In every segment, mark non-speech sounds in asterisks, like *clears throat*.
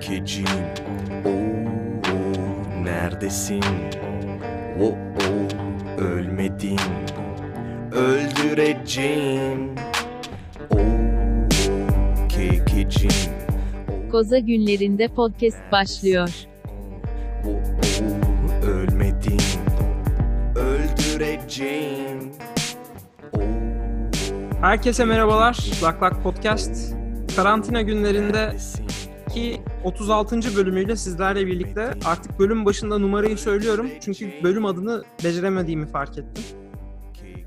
kekecim Oo, neredesin? Oo, ölmedin Öldüreceğim Oo, kekecim Koza günlerinde podcast başlıyor. Oo, ölmedin Öldüreceğim Herkese merhabalar. Lak Lak Podcast. Karantina günlerinde ki 36. bölümüyle sizlerle birlikte artık bölüm başında numarayı söylüyorum. Çünkü bölüm adını beceremediğimi fark ettim.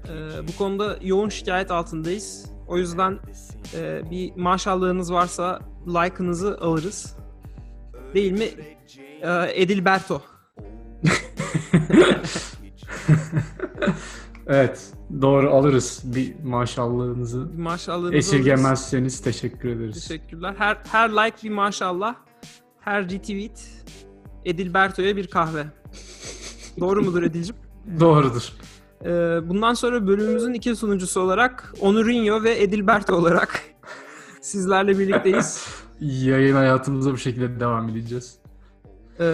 Ee, bu konuda yoğun şikayet altındayız. O yüzden e, bir maşallahınız varsa like'ınızı alırız. Değil mi? Ee, Edilberto. *laughs* Evet, doğru alırız bir maşallahınızı. Bir maşallahınızı alırız. Esirgemezseniz teşekkür ederiz. Teşekkürler. Her her like bir maşallah. Her retweet Edilberto'ya bir kahve. Doğru mudur Edil'cim? *laughs* Doğrudur. Ee, bundan sonra bölümümüzün iki sunucusu olarak Onurinho ve Edilberto olarak *laughs* sizlerle birlikteyiz. *laughs* Yayın hayatımıza bu şekilde devam edeceğiz. Ee,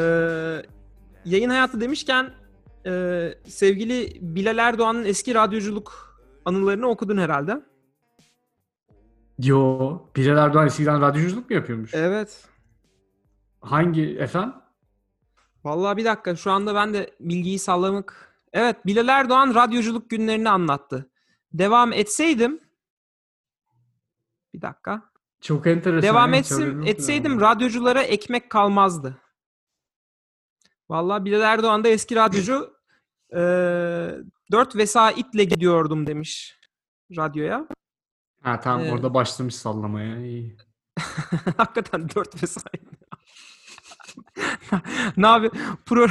yayın hayatı demişken e, sevgili Bilal Erdoğan'ın eski radyoculuk anılarını okudun herhalde. Yo, Bilal Erdoğan eskiden radyoculuk mu yapıyormuş? Evet. Hangi efendim? Vallahi bir dakika şu anda ben de bilgiyi sallamak... Evet Bilal Erdoğan radyoculuk günlerini anlattı. Devam etseydim... Bir dakika. Çok enteresan. Devam yoktu etseydim ya. radyoculara ekmek kalmazdı. Vallahi Bilal Erdoğan da eski radyocu eee dört vesaitle gidiyordum demiş radyoya. Ha tamam Evet. orada başlamış sallamaya. İyi. *laughs* Hakikaten dört vesait. Ne abi? Pro...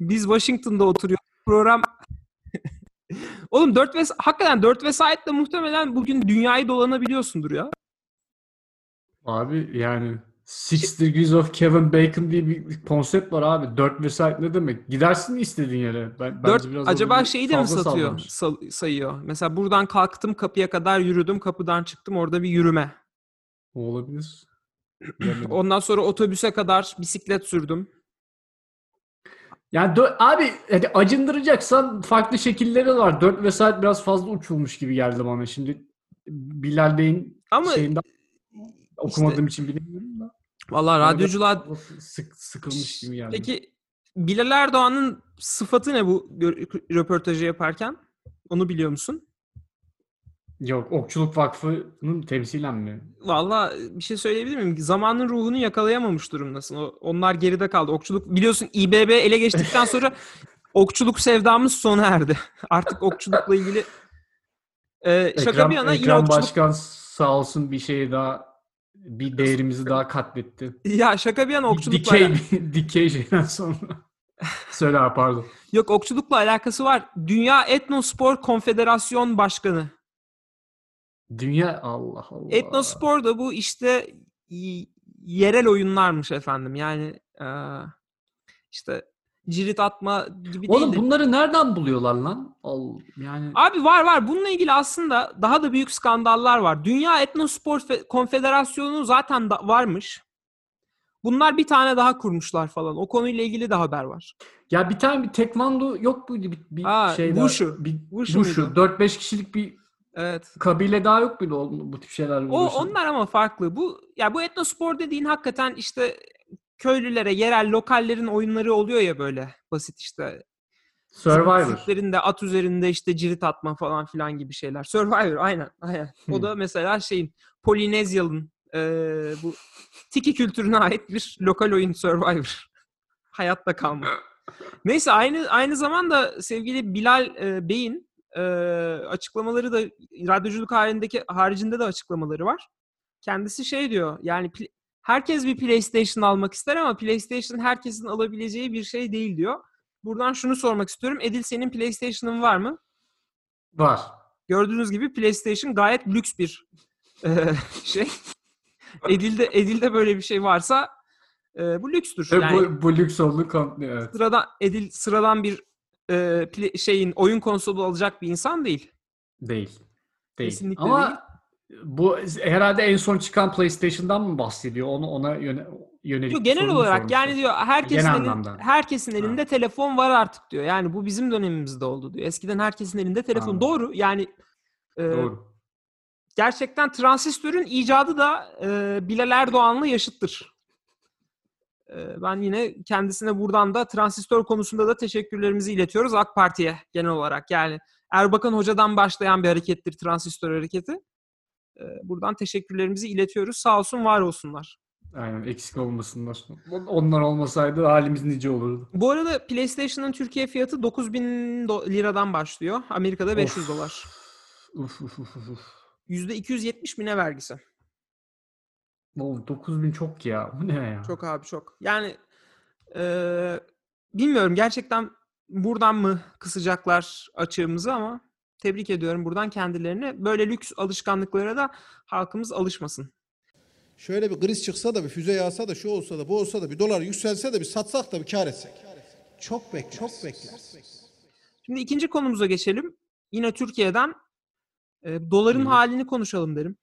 Biz Washington'da oturuyoruz. Program Oğlum 4 ves hakikaten 4 vesayetle muhtemelen bugün dünyayı dolanabiliyorsundur ya. Abi yani Six Degrees of Kevin Bacon diye bir konsept var abi. 4 vesaire ne demek? Gidersin istediğin yere. Ben, bence 4 biraz acaba şeyi de mi satıyor? Sal- sayıyor. Mesela buradan kalktım kapıya kadar yürüdüm. Kapıdan çıktım orada bir yürüme. O olabilir. Ondan sonra otobüse kadar bisiklet sürdüm. Yani dö- abi hani acındıracaksan farklı şekilleri var. 4 vesaire biraz fazla uçulmuş gibi geldi bana. Şimdi Bilal Bey'in Ama şeyinden okumadığım için bilemiyorum da. Vallahi Bana radyoculuğa Sık, sıkılmış gibi geldi. Peki Bilal Erdoğan'ın sıfatı ne bu röportajı yaparken? Onu biliyor musun? Yok Okçuluk Vakfı'nın temsilen mi? Vallahi bir şey söyleyebilir miyim? Zamanın ruhunu yakalayamamış durumdasın. O, onlar geride kaldı. Okçuluk biliyorsun İBB ele geçtikten *laughs* sonra okçuluk sevdamız sona erdi. *laughs* Artık okçulukla ilgili Ee, şaka Ekrem, bir yana yine Ekrem okçuluk Başkan sağ olsun bir şeyi daha bir değerimizi daha katletti. ya şaka bir yana okçulukla Dikey, *laughs* dikey şeyden sonra. Söyle abi pardon. yok okçulukla alakası var. Dünya Etnospor Konfederasyon Başkanı. Dünya Allah Allah. Etnospor da bu işte yerel oyunlarmış efendim. Yani işte cirit atma gibi Oğlum değil de- bunları nereden buluyorlar lan? Al, yani Abi var var. Bununla ilgili aslında daha da büyük skandallar var. Dünya Etnospor Fe- Konfederasyonu zaten da varmış. Bunlar bir tane daha kurmuşlar falan. O konuyla ilgili de haber var. ya bir tane bir tekvando yok muydu bir, bir Aa, şey Wushu. Bir, Wushu Wushu. muydu? 4-5 kişilik bir Evet. kabile daha yok muydu o- bu tip şeyler? O onlar ama farklı. Bu ya bu etnospor dediğin hakikaten işte köylülere, yerel lokallerin oyunları oluyor ya böyle basit işte. Survivor. Çiftliklerinde at üzerinde işte cirit atma falan filan gibi şeyler. Survivor aynen. aynen. O Hmm. da mesela şeyin Polinezyalı'nın eee, bu tiki kültürüne ait bir lokal oyun Survivor. Hayatta kalma. Neyse aynı aynı zamanda sevgili Bilal e, Bey'in e, açıklamaları da radyoculuk halindeki haricinde de açıklamaları var. Kendisi şey diyor yani herkes bir PlayStation almak ister ama PlayStation herkesin alabileceği bir şey değil diyor. Buradan şunu sormak istiyorum. Edil senin PlayStation'ın var mı? Var. Gördüğünüz gibi PlayStation gayet lüks bir e, *laughs* şey. Edil'de Edil'de böyle bir şey varsa e, bu lükstür. Yani bu, bu lüks olduğu kanıtlıyor. Evet. sıradan Edil sıradan bir e, şeyin oyun konsolu alacak bir insan değil. Değil. Değil. Kesinlikle Ama değil. Bu herhalde en son çıkan PlayStation'dan mı bahsediyor? Onu ona yöne, yönelik Yok, genel olarak sormuştu? yani diyor herkesin Genel elin- anlamda. herkesin elinde telefon var artık diyor. Yani bu bizim dönemimizde oldu diyor. Eskiden herkesin elinde telefon. Anladım. Doğru. Yani e, Doğru. gerçekten transistörün icadı da e, Bilal Erdoğan'la yaşıttır. E, ben yine kendisine buradan da transistör konusunda da teşekkürlerimizi iletiyoruz AK Parti'ye genel olarak. Yani Erbakan Hoca'dan başlayan bir harekettir transistör hareketi. E, buradan teşekkürlerimizi iletiyoruz. Sağ olsun, var olsunlar. Aynen eksik olmasınlar. Onlar olmasaydı halimiz nice olurdu. Bu arada PlayStation'ın Türkiye fiyatı 9000 do- liradan başlıyor. Amerika'da 500 Of. dolar. Uf uf uf, uf. %270 bine vergisi. Oğlum 9000 çok ya. Bu ne ya? Çok abi çok. Yani eee, bilmiyorum gerçekten buradan mı kısacaklar açığımızı ama tebrik ediyorum buradan kendilerini. Böyle lüks alışkanlıklara da halkımız alışmasın. Şöyle bir kriz çıksa da bir füze yağsa da şu olsa da bu olsa da bir dolar yükselse de bir satsak da bir kar etsek. Çok bekler. Çok bekler. Şimdi ikinci konumuza geçelim. Yine Türkiye'den eee, doların Hı. halini konuşalım derim.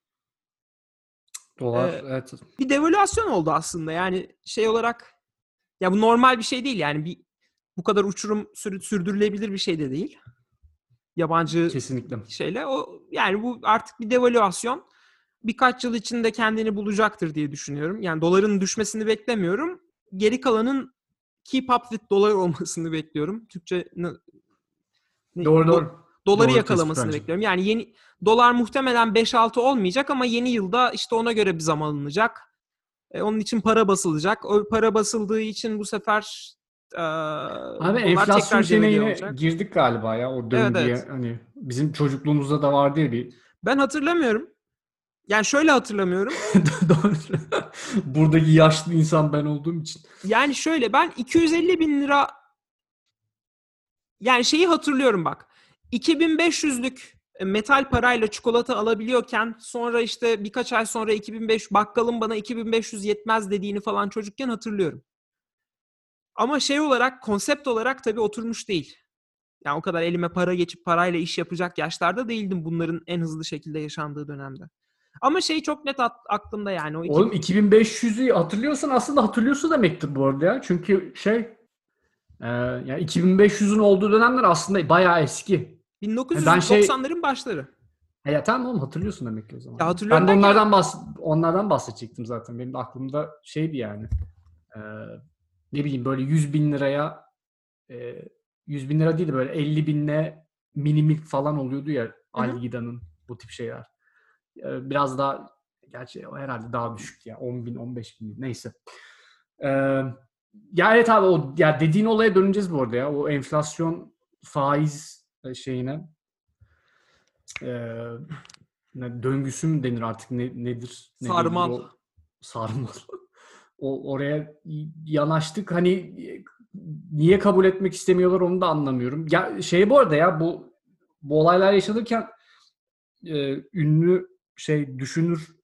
Dolar Ee, evet. bir devalüasyon oldu aslında. Yani şey olarak ya bu normal bir şey değil yani bir bu kadar uçurum sür- sürdürülebilir bir şey de değil. Yabancı Kesinlikle. şeyle o yani bu artık bir devalüasyon. Birkaç yıl içinde kendini bulacaktır diye düşünüyorum. Yani doların düşmesini beklemiyorum. Geri kalanın keep up with dolar *laughs* olmasını bekliyorum. Türkçe ne- Doğru do- doğru. Doları Doğru yakalamasını tespit bekliyorum. Yani yeni dolar muhtemelen 5-6 olmayacak ama yeni yılda işte ona göre bir zam alınacak. E, onun için para basılacak. O para basıldığı için bu sefer e, Abi enflasyon şeyine devalüe yine olacak. girdik galiba ya o döngüye. evet. Hani bizim çocukluğumuzda da vardı ya bir Ben hatırlamıyorum. Yani şöyle hatırlamıyorum. *laughs* Doğru. Buradaki yaşlı insan ben olduğum için. Yani şöyle ben 250 bin lira yani şeyi hatırlıyorum bak. 2500'lük metal parayla çikolata alabiliyorken sonra işte birkaç ay sonra 2005 bakkalın bana 2500 yetmez dediğini falan çocukken hatırlıyorum. Ama şey olarak konsept olarak tabii oturmuş değil. Yani o kadar elime para geçip parayla iş yapacak yaşlarda değildim bunların en hızlı şekilde yaşandığı dönemde. Ama şey çok net aklımda yani. O iki- Oğlum 2500'ü hatırlıyorsan aslında hatırlıyorsun demektir bu arada ya. Çünkü şey e, yani 2500'ün olduğu dönemler aslında bayağı eski. Ben şey- 1990'ların başları. E ya tamam oğlum hatırlıyorsun demek ki o zaman. Ya hatırlıyorum ben de onlardan bahs onlardan bahsedecektim zaten. Benim de aklımda şeydi yani. E, ne bileyim böyle 100 bin liraya e, 100 bin lira değil de böyle 50 binle minimik falan oluyordu ya Algida'nın bu tip şeyler. E, biraz daha gerçi o herhalde daha düşük ya 10 bin 15 bin neyse. E, ya evet abi o ya dediğin olaya döneceğiz bu arada ya. O enflasyon faiz şeyine e, ne, döngüsü mü denir artık ne, nedir? Ne denir Sarmal. o? Sarmal. o oraya yanaştık. Hani e, niye kabul etmek istemiyorlar onu da anlamıyorum. Ya şey bu arada ya bu bu olaylar yaşanırken e, ünlü şey düşünür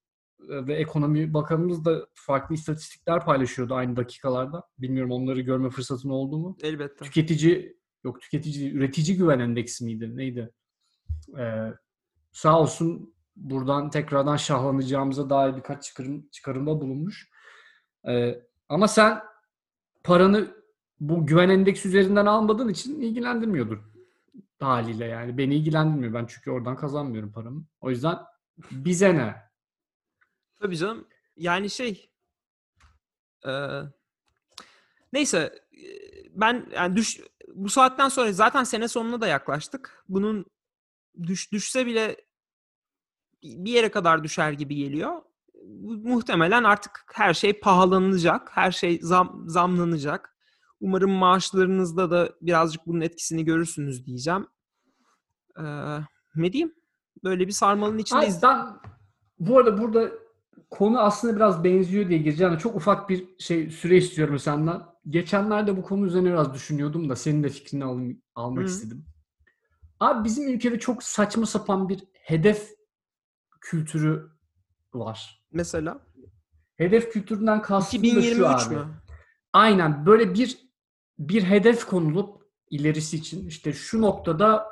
e, ve ekonomi bakanımız da farklı istatistikler paylaşıyordu aynı dakikalarda. Bilmiyorum onları görme fırsatın oldu mu? Elbette. Tüketici yok tüketici üretici güven endeksi miydi? Neydi? Ee, sağ olsun buradan tekrardan şahlanacağımıza dair birkaç çıkarım, çıkarımda bulunmuş. Ee, ama sen paranı bu güven endeksi üzerinden almadığın için ilgilendirmiyordur haliyle yani. Beni ilgilendirmiyor. Ben çünkü oradan kazanmıyorum paramı. O yüzden bize ne? Tabii canım. Yani şey eee, neyse ben yani düş bu saatten sonra zaten sene sonuna da yaklaştık. Bunun düş düşse bile bir yere kadar düşer gibi geliyor. Muhtemelen artık her şey pahalanacak. Her şey zam, zamlanacak. Umarım maaşlarınızda da birazcık bunun etkisini görürsünüz diyeceğim. Eee ne diyeyim? Böyle bir sarmalın içindeyiz. ben bu arada burada konu aslında biraz benziyor diye gireceğim. Çok ufak bir şey süre istiyorum senden. Geçenlerde bu konu üzerine biraz düşünüyordum da senin de fikrini al- almak Hı. istedim. Abi bizim ülkede çok saçma sapan bir hedef kültürü var. Mesela Hedef kültüründen kastım da şu 2023 abi. mü? Aynen böyle bir bir hedef konulup ilerisi için işte şu noktada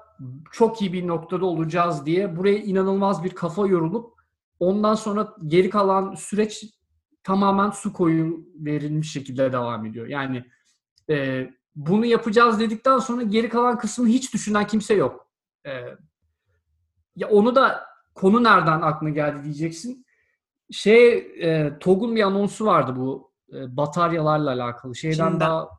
çok iyi bir noktada olacağız diye buraya inanılmaz bir kafa yorulup Ondan sonra geri kalan süreç tamamen su koyu verilmiş şekilde devam ediyor. Yani e, bunu yapacağız dedikten sonra geri kalan kısmını hiç düşünen kimse yok. E, ya onu da konu nereden aklına geldi diyeceksin. Şey e, TOG'un bir anonsu vardı bu e, bataryalarla alakalı. Şeyden Çin'den. daha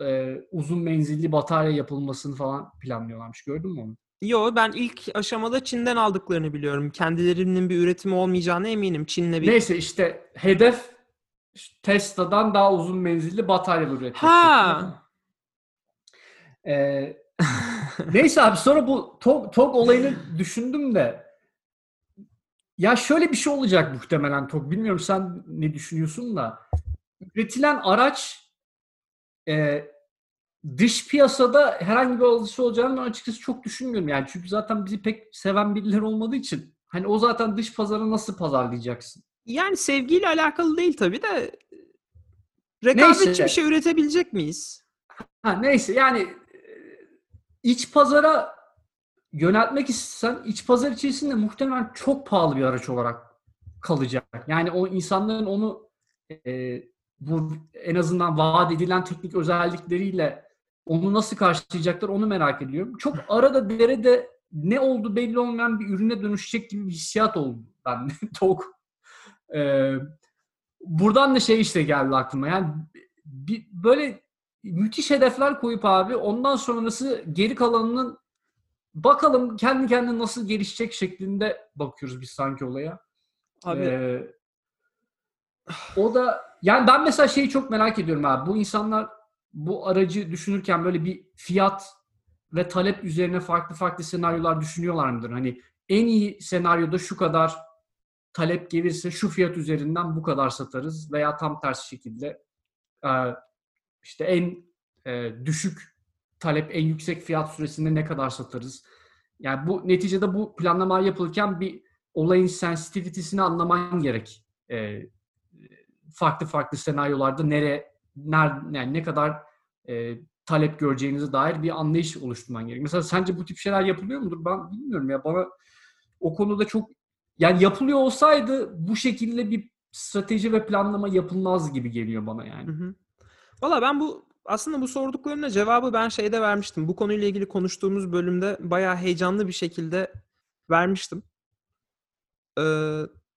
e, uzun menzilli batarya yapılmasını falan planlıyorlarmış. Gördün mü onu? Yo ben ilk aşamada Çin'den aldıklarını biliyorum. Kendilerinin bir üretimi olmayacağına eminim. Çin'le bir... Neyse işte hedef Tesla'dan daha uzun menzilli batarya üretmek. Ha. Ee, neyse abi sonra bu TOG, TOG olayını düşündüm de ya şöyle bir şey olacak muhtemelen TOG. Bilmiyorum sen ne düşünüyorsun da. Üretilen araç e, dış piyasada herhangi bir alıcısı olacağını açıkçası çok düşünmüyorum. Yani çünkü zaten bizi pek seven birileri olmadığı için hani o zaten dış pazara nasıl pazarlayacaksın? Yani sevgiyle alakalı değil tabii de rekabetçi Neyse. bir şey üretebilecek miyiz? Ha, neyse yani e, iç pazara yöneltmek istesen iç pazar içerisinde muhtemelen çok pahalı bir araç olarak kalacak. Yani o insanların onu e, bu en azından vaat edilen teknik özellikleriyle onu nasıl karşılayacaklar onu merak ediyorum. Çok arada derede ne oldu belli olmayan bir ürüne dönüşecek gibi bir hissiyat oldu bende. TOG. *laughs* E, buradan da şey işte geldi aklıma. Yani bir, böyle müthiş hedefler koyup abi ondan sonrası geri kalanının bakalım kendi kendine nasıl gelişecek şeklinde bakıyoruz biz sanki olaya. Abi Ee, o da yani ben mesela şeyi çok merak ediyorum abi. Bu insanlar bu aracı düşünürken böyle bir fiyat ve talep üzerine farklı farklı senaryolar düşünüyorlar mıdır? Hani en iyi senaryoda şu kadar talep gelirse şu fiyat üzerinden bu kadar satarız veya tam tersi şekilde e, işte en e, düşük talep en yüksek fiyat süresinde ne kadar satarız? Yani bu neticede bu planlama yapılırken bir olayın sensitivity'sini anlaman gerek. E, farklı farklı senaryolarda nere, ner, yani ne kadar e, talep göreceğinize dair bir anlayış oluşturman gerek. Mesela sence bu tip şeyler yapılıyor mudur? Ben bilmiyorum ya. Bana o konuda çok yani yapılıyor olsaydı bu şekilde bir strateji ve planlama yapılmaz gibi geliyor bana yani. Hı hı. Valla ben bu aslında bu sorduklarına cevabı ben şeyde vermiştim. Bu konuyla ilgili konuştuğumuz bölümde bayağı heyecanlı bir şekilde vermiştim. Ee,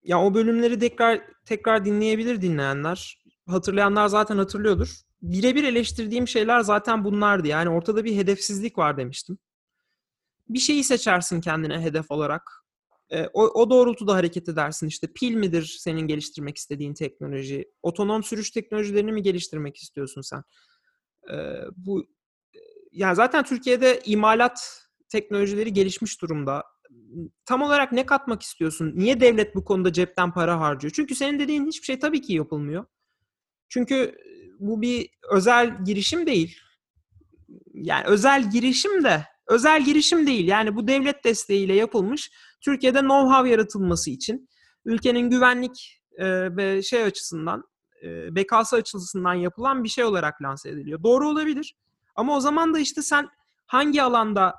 ya o bölümleri tekrar tekrar dinleyebilir dinleyenler. Hatırlayanlar zaten hatırlıyordur. Birebir eleştirdiğim şeyler zaten bunlardı. Yani ortada bir hedefsizlik var demiştim. Bir şeyi seçersin kendine hedef olarak. Ee, o, o doğrultuda hareket edersin. İşte pil midir senin geliştirmek istediğin teknoloji? Otonom sürüş teknolojilerini mi geliştirmek istiyorsun sen? Ee, bu yani zaten Türkiye'de imalat teknolojileri gelişmiş durumda. Tam olarak ne katmak istiyorsun? Niye devlet bu konuda cepten para harcıyor? Çünkü senin dediğin hiçbir şey tabii ki yapılmıyor. Çünkü bu bir özel girişim değil. Yani özel girişim de özel girişim değil. Yani bu devlet desteğiyle yapılmış Türkiye'de know-how yaratılması için ülkenin güvenlik e, ve şey açısından e, bekası açısından yapılan bir şey olarak lanse ediliyor. Doğru olabilir. Ama o zaman da işte sen hangi alanda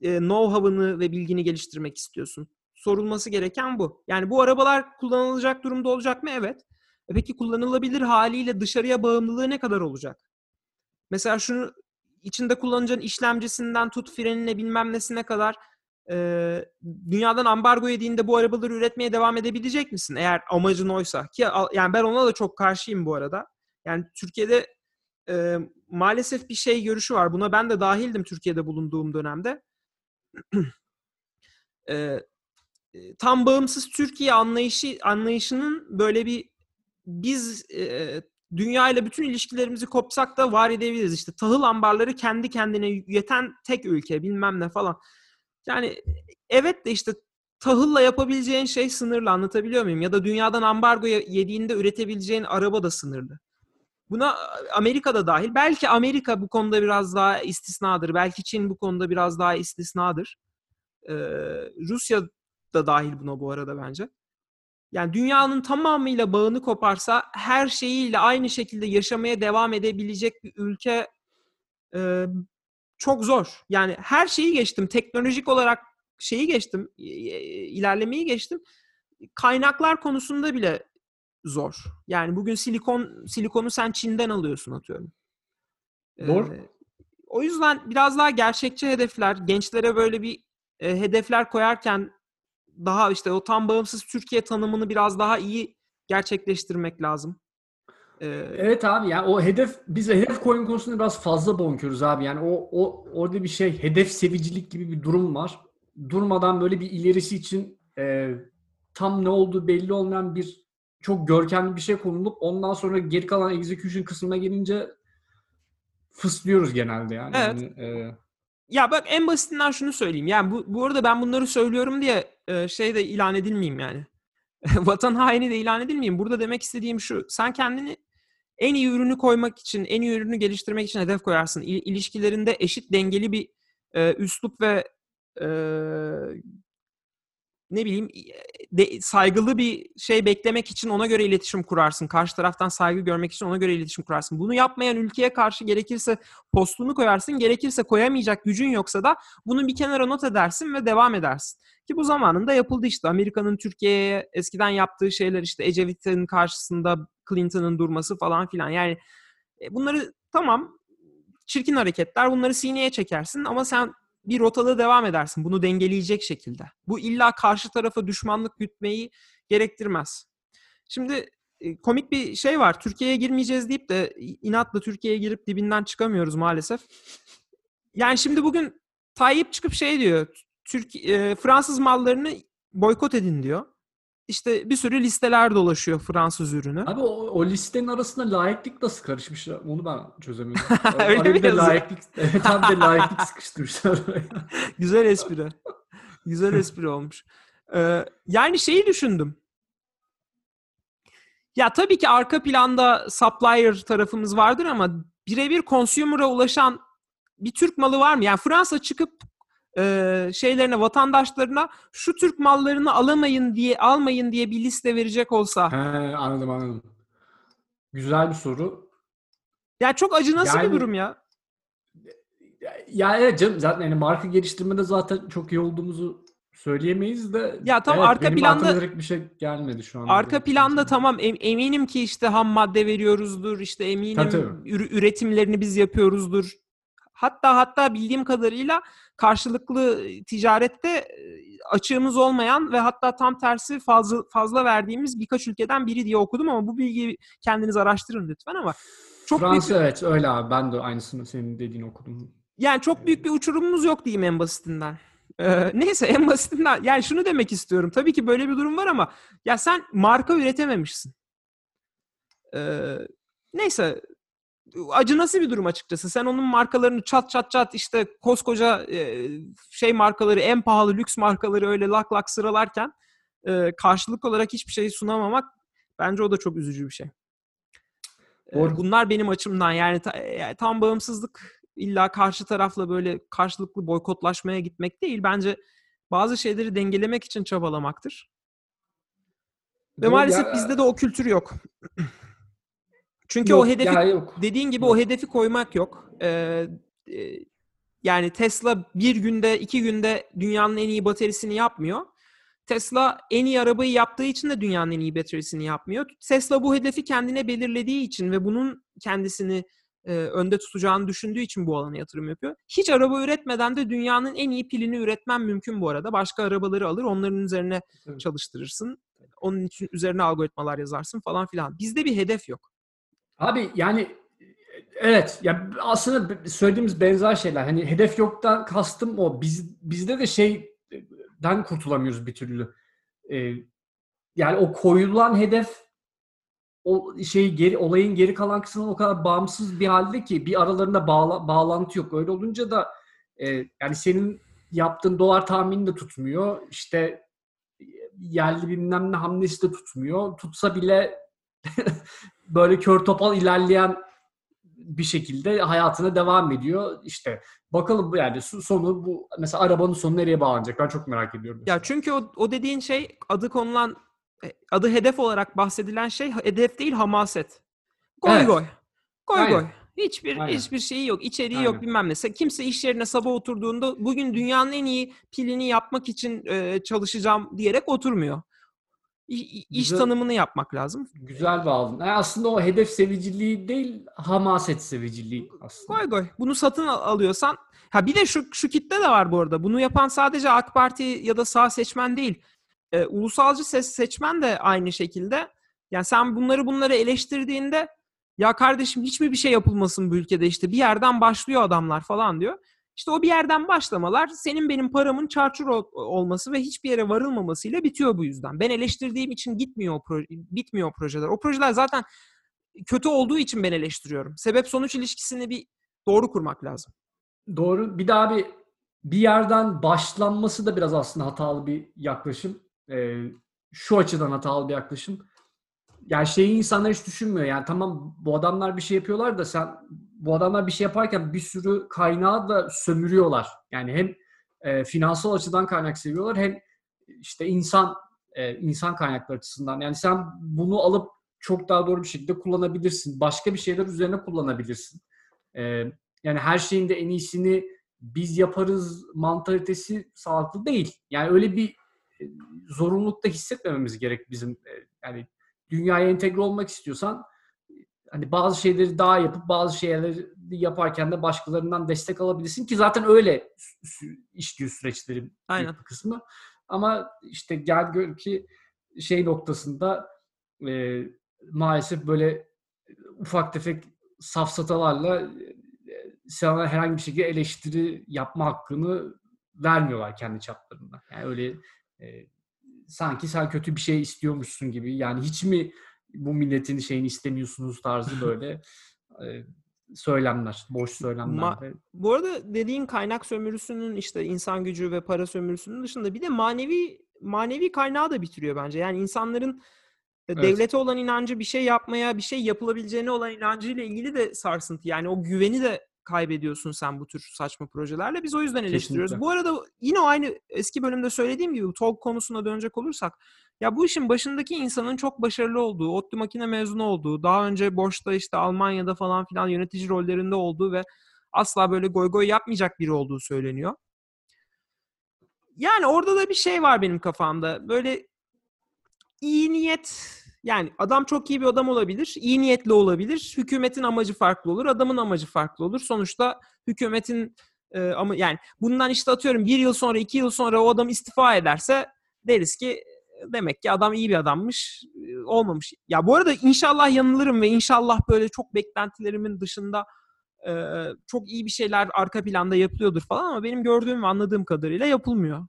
e, know-how'ını ve bilgini geliştirmek istiyorsun? Sorulması gereken bu. Yani bu arabalar kullanılacak durumda olacak mı? Evet. Peki kullanılabilir haliyle dışarıya bağımlılığı ne kadar olacak? Mesela şunu içinde kullanacağın işlemcisinden tut frenine bilmem nesine kadar e, dünyadan ambargo yediğinde bu arabaları üretmeye devam edebilecek misin? Eğer amacın oysa. Ki yani ben ona da çok karşıyım bu arada. Yani Türkiye'de e, maalesef bir şey görüşü var. Buna ben de dahildim Türkiye'de bulunduğum dönemde. *clears throat* e, tam bağımsız Türkiye anlayışı anlayışının böyle bir biz e, dünya ile bütün ilişkilerimizi kopsak da var edebiliriz. İşte tahıl ambarları kendi kendine yeten tek ülke bilmem ne falan. Yani evet de işte tahılla yapabileceğin şey sınırlı anlatabiliyor muyum? Ya da dünyadan ambargo yediğinde üretebileceğin araba da sınırlı. Buna Amerika'da dahil. Belki Amerika bu konuda biraz daha istisnadır. Belki Çin bu konuda biraz daha istisnadır. Ee, Rusya da dahil buna bu arada bence. Yani dünyanın tamamıyla bağını koparsa her şeyiyle aynı şekilde yaşamaya devam edebilecek bir ülke e, çok zor. Yani her şeyi geçtim. Teknolojik olarak şeyi geçtim. ilerlemeyi geçtim. kaynaklar konusunda bile zor. Yani bugün silikon silikonu sen Çin'den alıyorsun atıyorum. Doğru. Ee, o yüzden biraz daha gerçekçi hedefler, gençlere böyle bir e, hedefler koyarken daha işte o tam bağımsız Türkiye tanımını biraz daha iyi gerçekleştirmek lazım. Ee, Evet abi yani o hedef biz hedef koyun konusunda biraz fazla bonkörüz abi. Yani o o orada bir şey hedef sevicilik gibi bir durum var. Durmadan böyle bir ilerisi için e, tam ne olduğu belli olmayan bir çok görkemli bir şey konulup ondan sonra geri kalan execution kısmına gelince fıslıyoruz genelde yani. Evet. Yani, e, Ya bak en basitinden şunu söyleyeyim. Yani bu, bu arada ben bunları söylüyorum diye şey de ilan edilmeyeyim yani. *laughs* Vatan haini de ilan edilmeyeyim. Burada demek istediğim şu. Sen kendini en iyi ürünü koymak için, en iyi ürünü geliştirmek için hedef koyarsın. İl- ilişkilerinde eşit dengeli bir e, üslup ve e, ne bileyim de, saygılı bir şey beklemek için ona göre iletişim kurarsın. Karşı taraftan saygı görmek için ona göre iletişim kurarsın. Bunu yapmayan ülkeye karşı gerekirse postunu koyarsın. Gerekirse koyamayacak gücün yoksa da bunu bir kenara not edersin ve devam edersin. Ki bu zamanında yapıldı işte. Amerika'nın Türkiye'ye eskiden yaptığı şeyler işte Ecevit'in karşısında Clinton'ın durması falan filan. Yani e, bunları tamam çirkin hareketler bunları sineye çekersin ama sen bir rotalığı devam edersin. Bunu dengeleyecek şekilde. Bu illa karşı tarafa düşmanlık gütmeyi gerektirmez. Şimdi e, komik bir şey var. Türkiye'ye girmeyeceğiz deyip de inatla Türkiye'ye girip dibinden çıkamıyoruz maalesef. Yani şimdi bugün Tayyip çıkıp şey diyor. Türk e, Fransız mallarını boykot edin diyor. İşte bir sürü listeler dolaşıyor Fransız ürünü. abi o, o listenin arasında layıklık nasıl karışmış? Onu ben çözemiyorum. *laughs* Öyle Araya mi yazıyor? layıklık, evet abi de layıklık *laughs* sıkıştırmışlar. Güzel espri. Güzel espri olmuş. Ee, yani şeyi düşündüm. Ya tabii ki arka planda supplier tarafımız vardır ama birebir consumer'a ulaşan bir Türk malı var mı? Yani Fransa çıkıp e, şeylerine, vatandaşlarına şu Türk mallarını alamayın diye, almayın diye bir liste verecek olsa. He, anladım anladım. Güzel bir soru. Yani çok acınası bir Yani- durum ya. Ya evet canım zaten yani marka geliştirmede zaten çok iyi olduğumuzu söyleyemeyiz de. Ya tam evet, arka planda- bir şey gelmedi şu an. Arka planda tamam em- eminim ki işte ham madde veriyoruzdur işte eminim Tabii, üretimlerini biz yapıyoruzdur. Hatta hatta bildiğim kadarıyla karşılıklı ticarette açığımız olmayan ve hatta tam tersi fazla fazla verdiğimiz birkaç ülkeden biri diye okudum ama bu bilgiyi kendiniz araştırın lütfen ama çok büyük Fransa evet öyle abi ben de aynısını senin dediğini okudum. yani çok büyük bir uçurumumuz yok diyeyim en basitinden. Ee, *laughs* neyse en basitinden yani şunu demek istiyorum. Tabii ki böyle bir durum var ama ya sen marka üretememişsin. Ee, neyse acınası bir durum açıkçası. Sen onun markalarını çat çat çat işte koskoca e, şey markaları en pahalı lüks markaları öyle lak lak sıralarken e, karşılık olarak hiçbir şey sunamamak bence o da çok üzücü bir şey. Ee, Doğru. Bunlar benim açımdan yani ta- yani tam bağımsızlık illa karşı tarafla böyle karşılıklı boykotlaşmaya gitmek değil. Bence bazı şeyleri dengelemek için çabalamaktır. Ve Doğru maalesef ya- bizde de o kültür yok. *clears throat* Çünkü Yok, o hedefi ya yok. dediğin gibi Yok. o hedefi koymak yok. Ee, e, yani Tesla bir günde, iki günde dünyanın en iyi bataryasını yapmıyor. Tesla en iyi arabayı yaptığı için de dünyanın en iyi bataryasını yapmıyor. Tesla bu hedefi kendine belirlediği için ve bunun kendisini e, önde tutacağını düşündüğü için bu alana yatırım yapıyor. Hiç araba üretmeden de dünyanın en iyi pilini üretmen mümkün bu arada. Başka arabaları alır, onların üzerine çalıştırırsın. Onun için üzerine algoritmalar yazarsın falan filan. Bizde bir hedef yok. Abi yani evet ya aslında söylediğimiz benzer şeyler. Hani hedef yoktan kastım o. Biz bizde de şeyden kurtulamıyoruz bir türlü. Ee, yani o koyulan hedef o şey geri olayın geri kalan kısmından o kadar bağımsız bir halde ki bir aralarında bağla, bağlantı yok. Öyle olunca da e, yani senin yaptığın dolar tahmini de tutmuyor. İşte yerli bilmem ne hamlesi de tutmuyor. Tutsa bile *laughs* böyle kör topal ilerleyen bir şekilde hayatına devam ediyor. İşte bakalım yani so- sonu bu mesela arabanın sonu nereye bağlanacak? Ben çok merak ediyorum. Ya mesela. çünkü o, o dediğin şey adı konulan e, adı hedef olarak bahsedilen şey hedef değil hamaset. Goy Evet. goy. Goy Aynen. goy. Hiçbir Aynen. hiçbir şeyi yok, içeriği Aynen. yok bilmem ne. Se- Kimse iş yerine sabah oturduğunda bugün dünyanın en iyi pilini yapmak için e, çalışacağım diyerek oturmuyor. İş Güzel. tanımını yapmak lazım. Güzel bağladın. Yani aslında o hedef seviciliği değil, hamaset seviciliği aslında. Koy koy. Bunu satın al- alıyorsan ha bir de şu şu kitle de var bu arada. Bunu yapan sadece AK Parti ya da sağ seçmen değil. Ee, ulusalcı ses seçmen de aynı şekilde. Yani sen bunları bunları eleştirdiğinde ya kardeşim hiç mi bir şey yapılmasın bu ülkede işte bir yerden başlıyor adamlar falan diyor. İşte o bir yerden başlamalar senin benim paramın çarçur ol- olması ve hiçbir yere varılmamasıyla bitiyor bu yüzden. Ben eleştirdiğim için gitmiyor o proje, bitmiyor o projeler. O projeler zaten kötü olduğu için ben eleştiriyorum. Sebep sonuç ilişkisini bir doğru kurmak lazım. Doğru. Bir daha bir bir yerden başlanması da biraz aslında hatalı bir yaklaşım. Ee, şu açıdan hatalı bir yaklaşım. Yani şeyi insanlar hiç düşünmüyor. Yani tamam bu adamlar bir şey yapıyorlar da sen bu adamlar bir şey yaparken bir sürü kaynağı da sömürüyorlar. Yani hem e, finansal açıdan kaynak seviyorlar hem işte insan e, insan kaynakları açısından. Yani sen bunu alıp çok daha doğru bir şekilde kullanabilirsin. Başka bir şeyler üzerine kullanabilirsin. E, yani her şeyin de en iyisini biz yaparız mantalitesi sağlıklı değil. Yani öyle bir e, zorunlulukta hissetmememiz gerek bizim. E, yani dünyaya entegre olmak istiyorsan hani bazı şeyleri daha yapıp bazı şeyleri yaparken de başkalarından destek alabilirsin ki zaten öyle işliyor süreçlerin Aynen. bir kısmı. Ama işte gel gör ki şey noktasında e, maalesef böyle ufak tefek safsatalarla e, sana herhangi bir şekilde eleştiri yapma hakkını vermiyorlar kendi çaplarında. Yani öyle e, sanki sen kötü bir şey istiyormuşsun gibi. Yani hiç mi bu milletin şeyini istemiyorsunuz tarzı *laughs* böyle e, söylemler, boş söylemler. Ma-. Bu arada dediğin kaynak sömürüsünün işte insan gücü ve para sömürüsünün dışında bir de manevi manevi kaynağı da bitiriyor bence. Yani insanların e, Evet. devlete olan inancı bir şey yapmaya, bir şey yapılabileceğine olan inancıyla ilgili de sarsıntı. Yani o güveni de kaybediyorsun sen bu tür saçma projelerle. Biz o yüzden eleştiriyoruz. Kesinlikle. Bu arada yine o aynı eski bölümde söylediğim gibi TOG konusuna dönecek olursak ya bu işin başındaki insanın çok başarılı olduğu, ODTÜ makine mezunu olduğu, daha önce Boş'ta işte Almanya'da falan filan yönetici rollerinde olduğu ve asla böyle goy goy yapmayacak biri olduğu söyleniyor. Yani orada da bir şey var benim kafamda. Böyle iyi niyet yani adam çok iyi bir adam olabilir, iyi niyetli olabilir. Hükümetin amacı farklı olur, adamın amacı farklı olur. Sonuçta hükümetin e, ama yani bundan işte atıyorum bir yıl sonra, iki yıl sonra o adam istifa ederse deriz ki demek ki adam iyi bir adammış, e, olmamış. Ya bu arada inşallah yanılırım ve inşallah böyle çok beklentilerimin dışında e, çok iyi bir şeyler arka planda yapılıyordur falan ama benim gördüğüm ve anladığım kadarıyla yapılmıyor.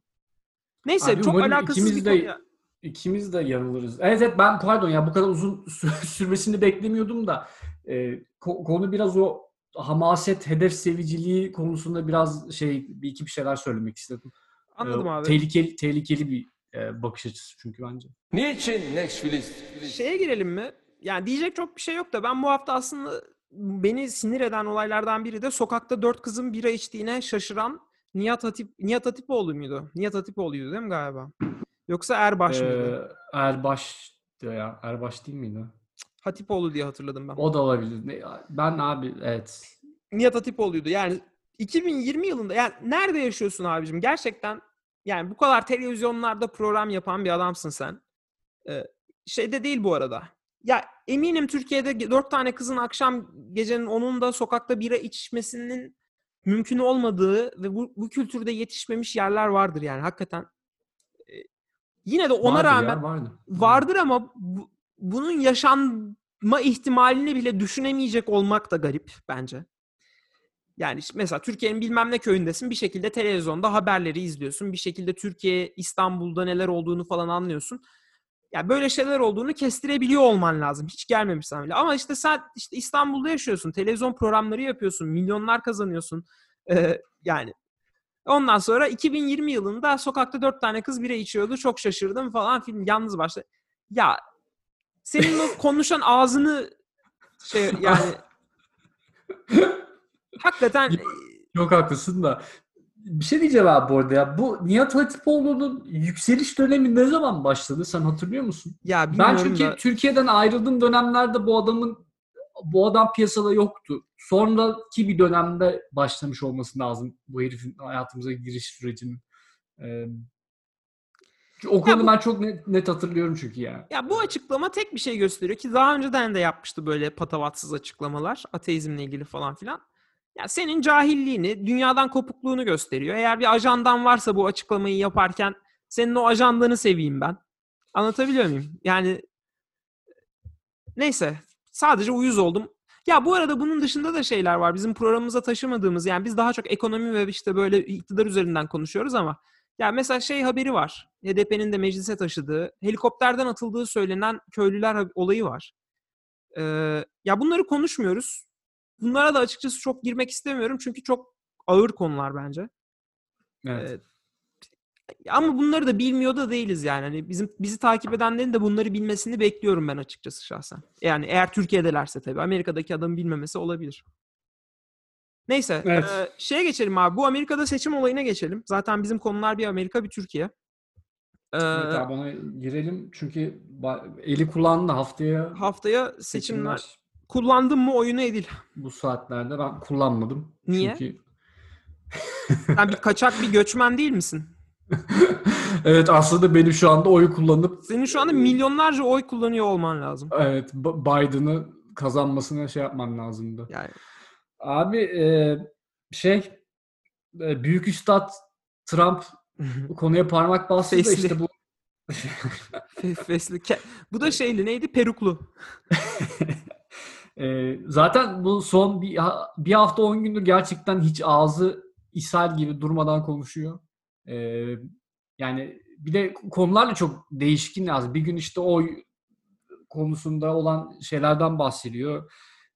Neyse Abi çok alakasız bir de- konu. ya. İkimiz de yanılırız. Evet evet ben pardon ya bu kadar uzun *laughs* sü- sürmesini beklemiyordum da e, ko- konu biraz o hamaset, hedef seviciliği konusunda biraz şey bir iki bir şeyler söylemek istedim. Anladım Ee, abi. Tehlikeli tehlikeli bir e, bakış açısı çünkü bence. Niçin Next Filist? Şeye girelim mi? Yani diyecek çok bir şey yok da ben bu hafta aslında beni sinir eden olaylardan biri de sokakta dört kızın bira içtiğine şaşıran Nihat Hatip Nihat Hatipoğlu muydu? Nihat Hatipoğlu'ydu değil mi galiba? Yoksa Erbaş mıydı? Ee, Erbaş diyor ya. Erbaş değil miydi? Hatipoğlu diye hatırladım ben. O da olabilir. Ben abi evet. Nihat Hatipoğlu'ydu. Yani 2020 yılında yani nerede yaşıyorsun abicim? Gerçekten yani bu kadar televizyonlarda program yapan bir adamsın sen. Ee, şeyde değil bu arada. Ya eminim Türkiye'de dört tane kızın akşam gecenin onunda sokakta bira içmesinin mümkün olmadığı ve bu, bu kültürde yetişmemiş yerler vardır yani hakikaten. Yine de ona Vardır ya, rağmen vardır. vardır ama bu- bunun yaşanma ihtimalini bile düşünemeyecek olmak da garip bence. Yani işte mesela Türkiye'nin bilmem ne köyündesin bir şekilde televizyonda haberleri izliyorsun. Bir şekilde Türkiye, İstanbul'da neler olduğunu falan anlıyorsun. Ya böyle şeyler olduğunu kestirebiliyor olman lazım. Hiç gelmemişsen bile. Ama işte sen işte İstanbul'da yaşıyorsun. Televizyon programları yapıyorsun. Milyonlar kazanıyorsun. Ee, yani Ondan sonra 2020 yılında sokakta dört tane kız bira içiyordu. Çok şaşırdım falan film yalnız başladı. Ya senin o *laughs* konuşan ağzını şey yani hakikaten Çok haklısın da. Bir şey diyeceğim abi bu arada ya. Bu Nihat Hatipoğlu'nun yükseliş dönemi ne zaman başladı? Sen hatırlıyor musun? ya Ben çünkü da Türkiye'den ayrıldığım dönemlerde bu adamın bu adam piyasada yoktu. Sonraki bir dönemde başlamış olması lazım bu herifin hayatımıza giriş sürecinin. Ee, O konuda bu- ben çok net, net hatırlıyorum çünkü ya. Ya bu açıklama tek bir şey gösteriyor ki daha önceden de yapmıştı böyle patavatsız açıklamalar ateizmle ilgili falan filan. Ya senin cahilliğini, dünyadan kopukluğunu gösteriyor. Eğer bir ajandan varsa bu açıklamayı yaparken senin o ajandanı seveyim ben. Anlatabiliyor muyum? Yani neyse sadece uyuz oldum. Ya bu arada bunun dışında da şeyler var. Bizim programımıza taşımadığımız yani biz daha çok ekonomi ve işte böyle iktidar üzerinden konuşuyoruz ama ya mesela şey haberi var. HDP'nin de meclise taşıdığı, helikopterden atıldığı söylenen köylüler olayı var. Ee, ya bunları konuşmuyoruz. Bunlara da açıkçası çok girmek istemiyorum çünkü çok ağır konular bence. Evet. Ee, ama bunları da bilmiyor da değiliz yani. Hani bizim bizi takip edenlerin de bunları bilmesini bekliyorum ben açıkçası şahsen. Yani eğer Türkiye'delerse tabii. Amerika'daki adamın bilmemesi olabilir. Neyse. Evet. e, şeye geçelim abi. Bu Amerika'da seçim olayına geçelim. Zaten bizim konular bir Amerika bir Türkiye. Ee, Evet abi ona girelim çünkü eli kullandı haftaya haftaya seçimler. seçimler Kullandın mı oyunu Edil? bu saatlerde ben kullanmadım. Niye? Çünkü Sen bir kaçak bir göçmen değil misin? *laughs* evet aslında benim şu anda oy kullanıp Senin şu anda milyonlarca oy kullanıyor olman lazım. evet Biden'ı kazanmasına şey yapman lazımdı. Yani Abi e, şey e, büyük üstad Trump *laughs* bu konuya parmak bastı da işte bu *laughs* fe- fesli. Bu da şeyli neydi? Peruklu. E, zaten bu son bir, bir hafta 10 gündür gerçekten hiç ağzı ishal gibi durmadan konuşuyor. E, yani bir de konularla çok değişkin lazım. Bir gün işte oy konusunda olan şeylerden bahsediyor.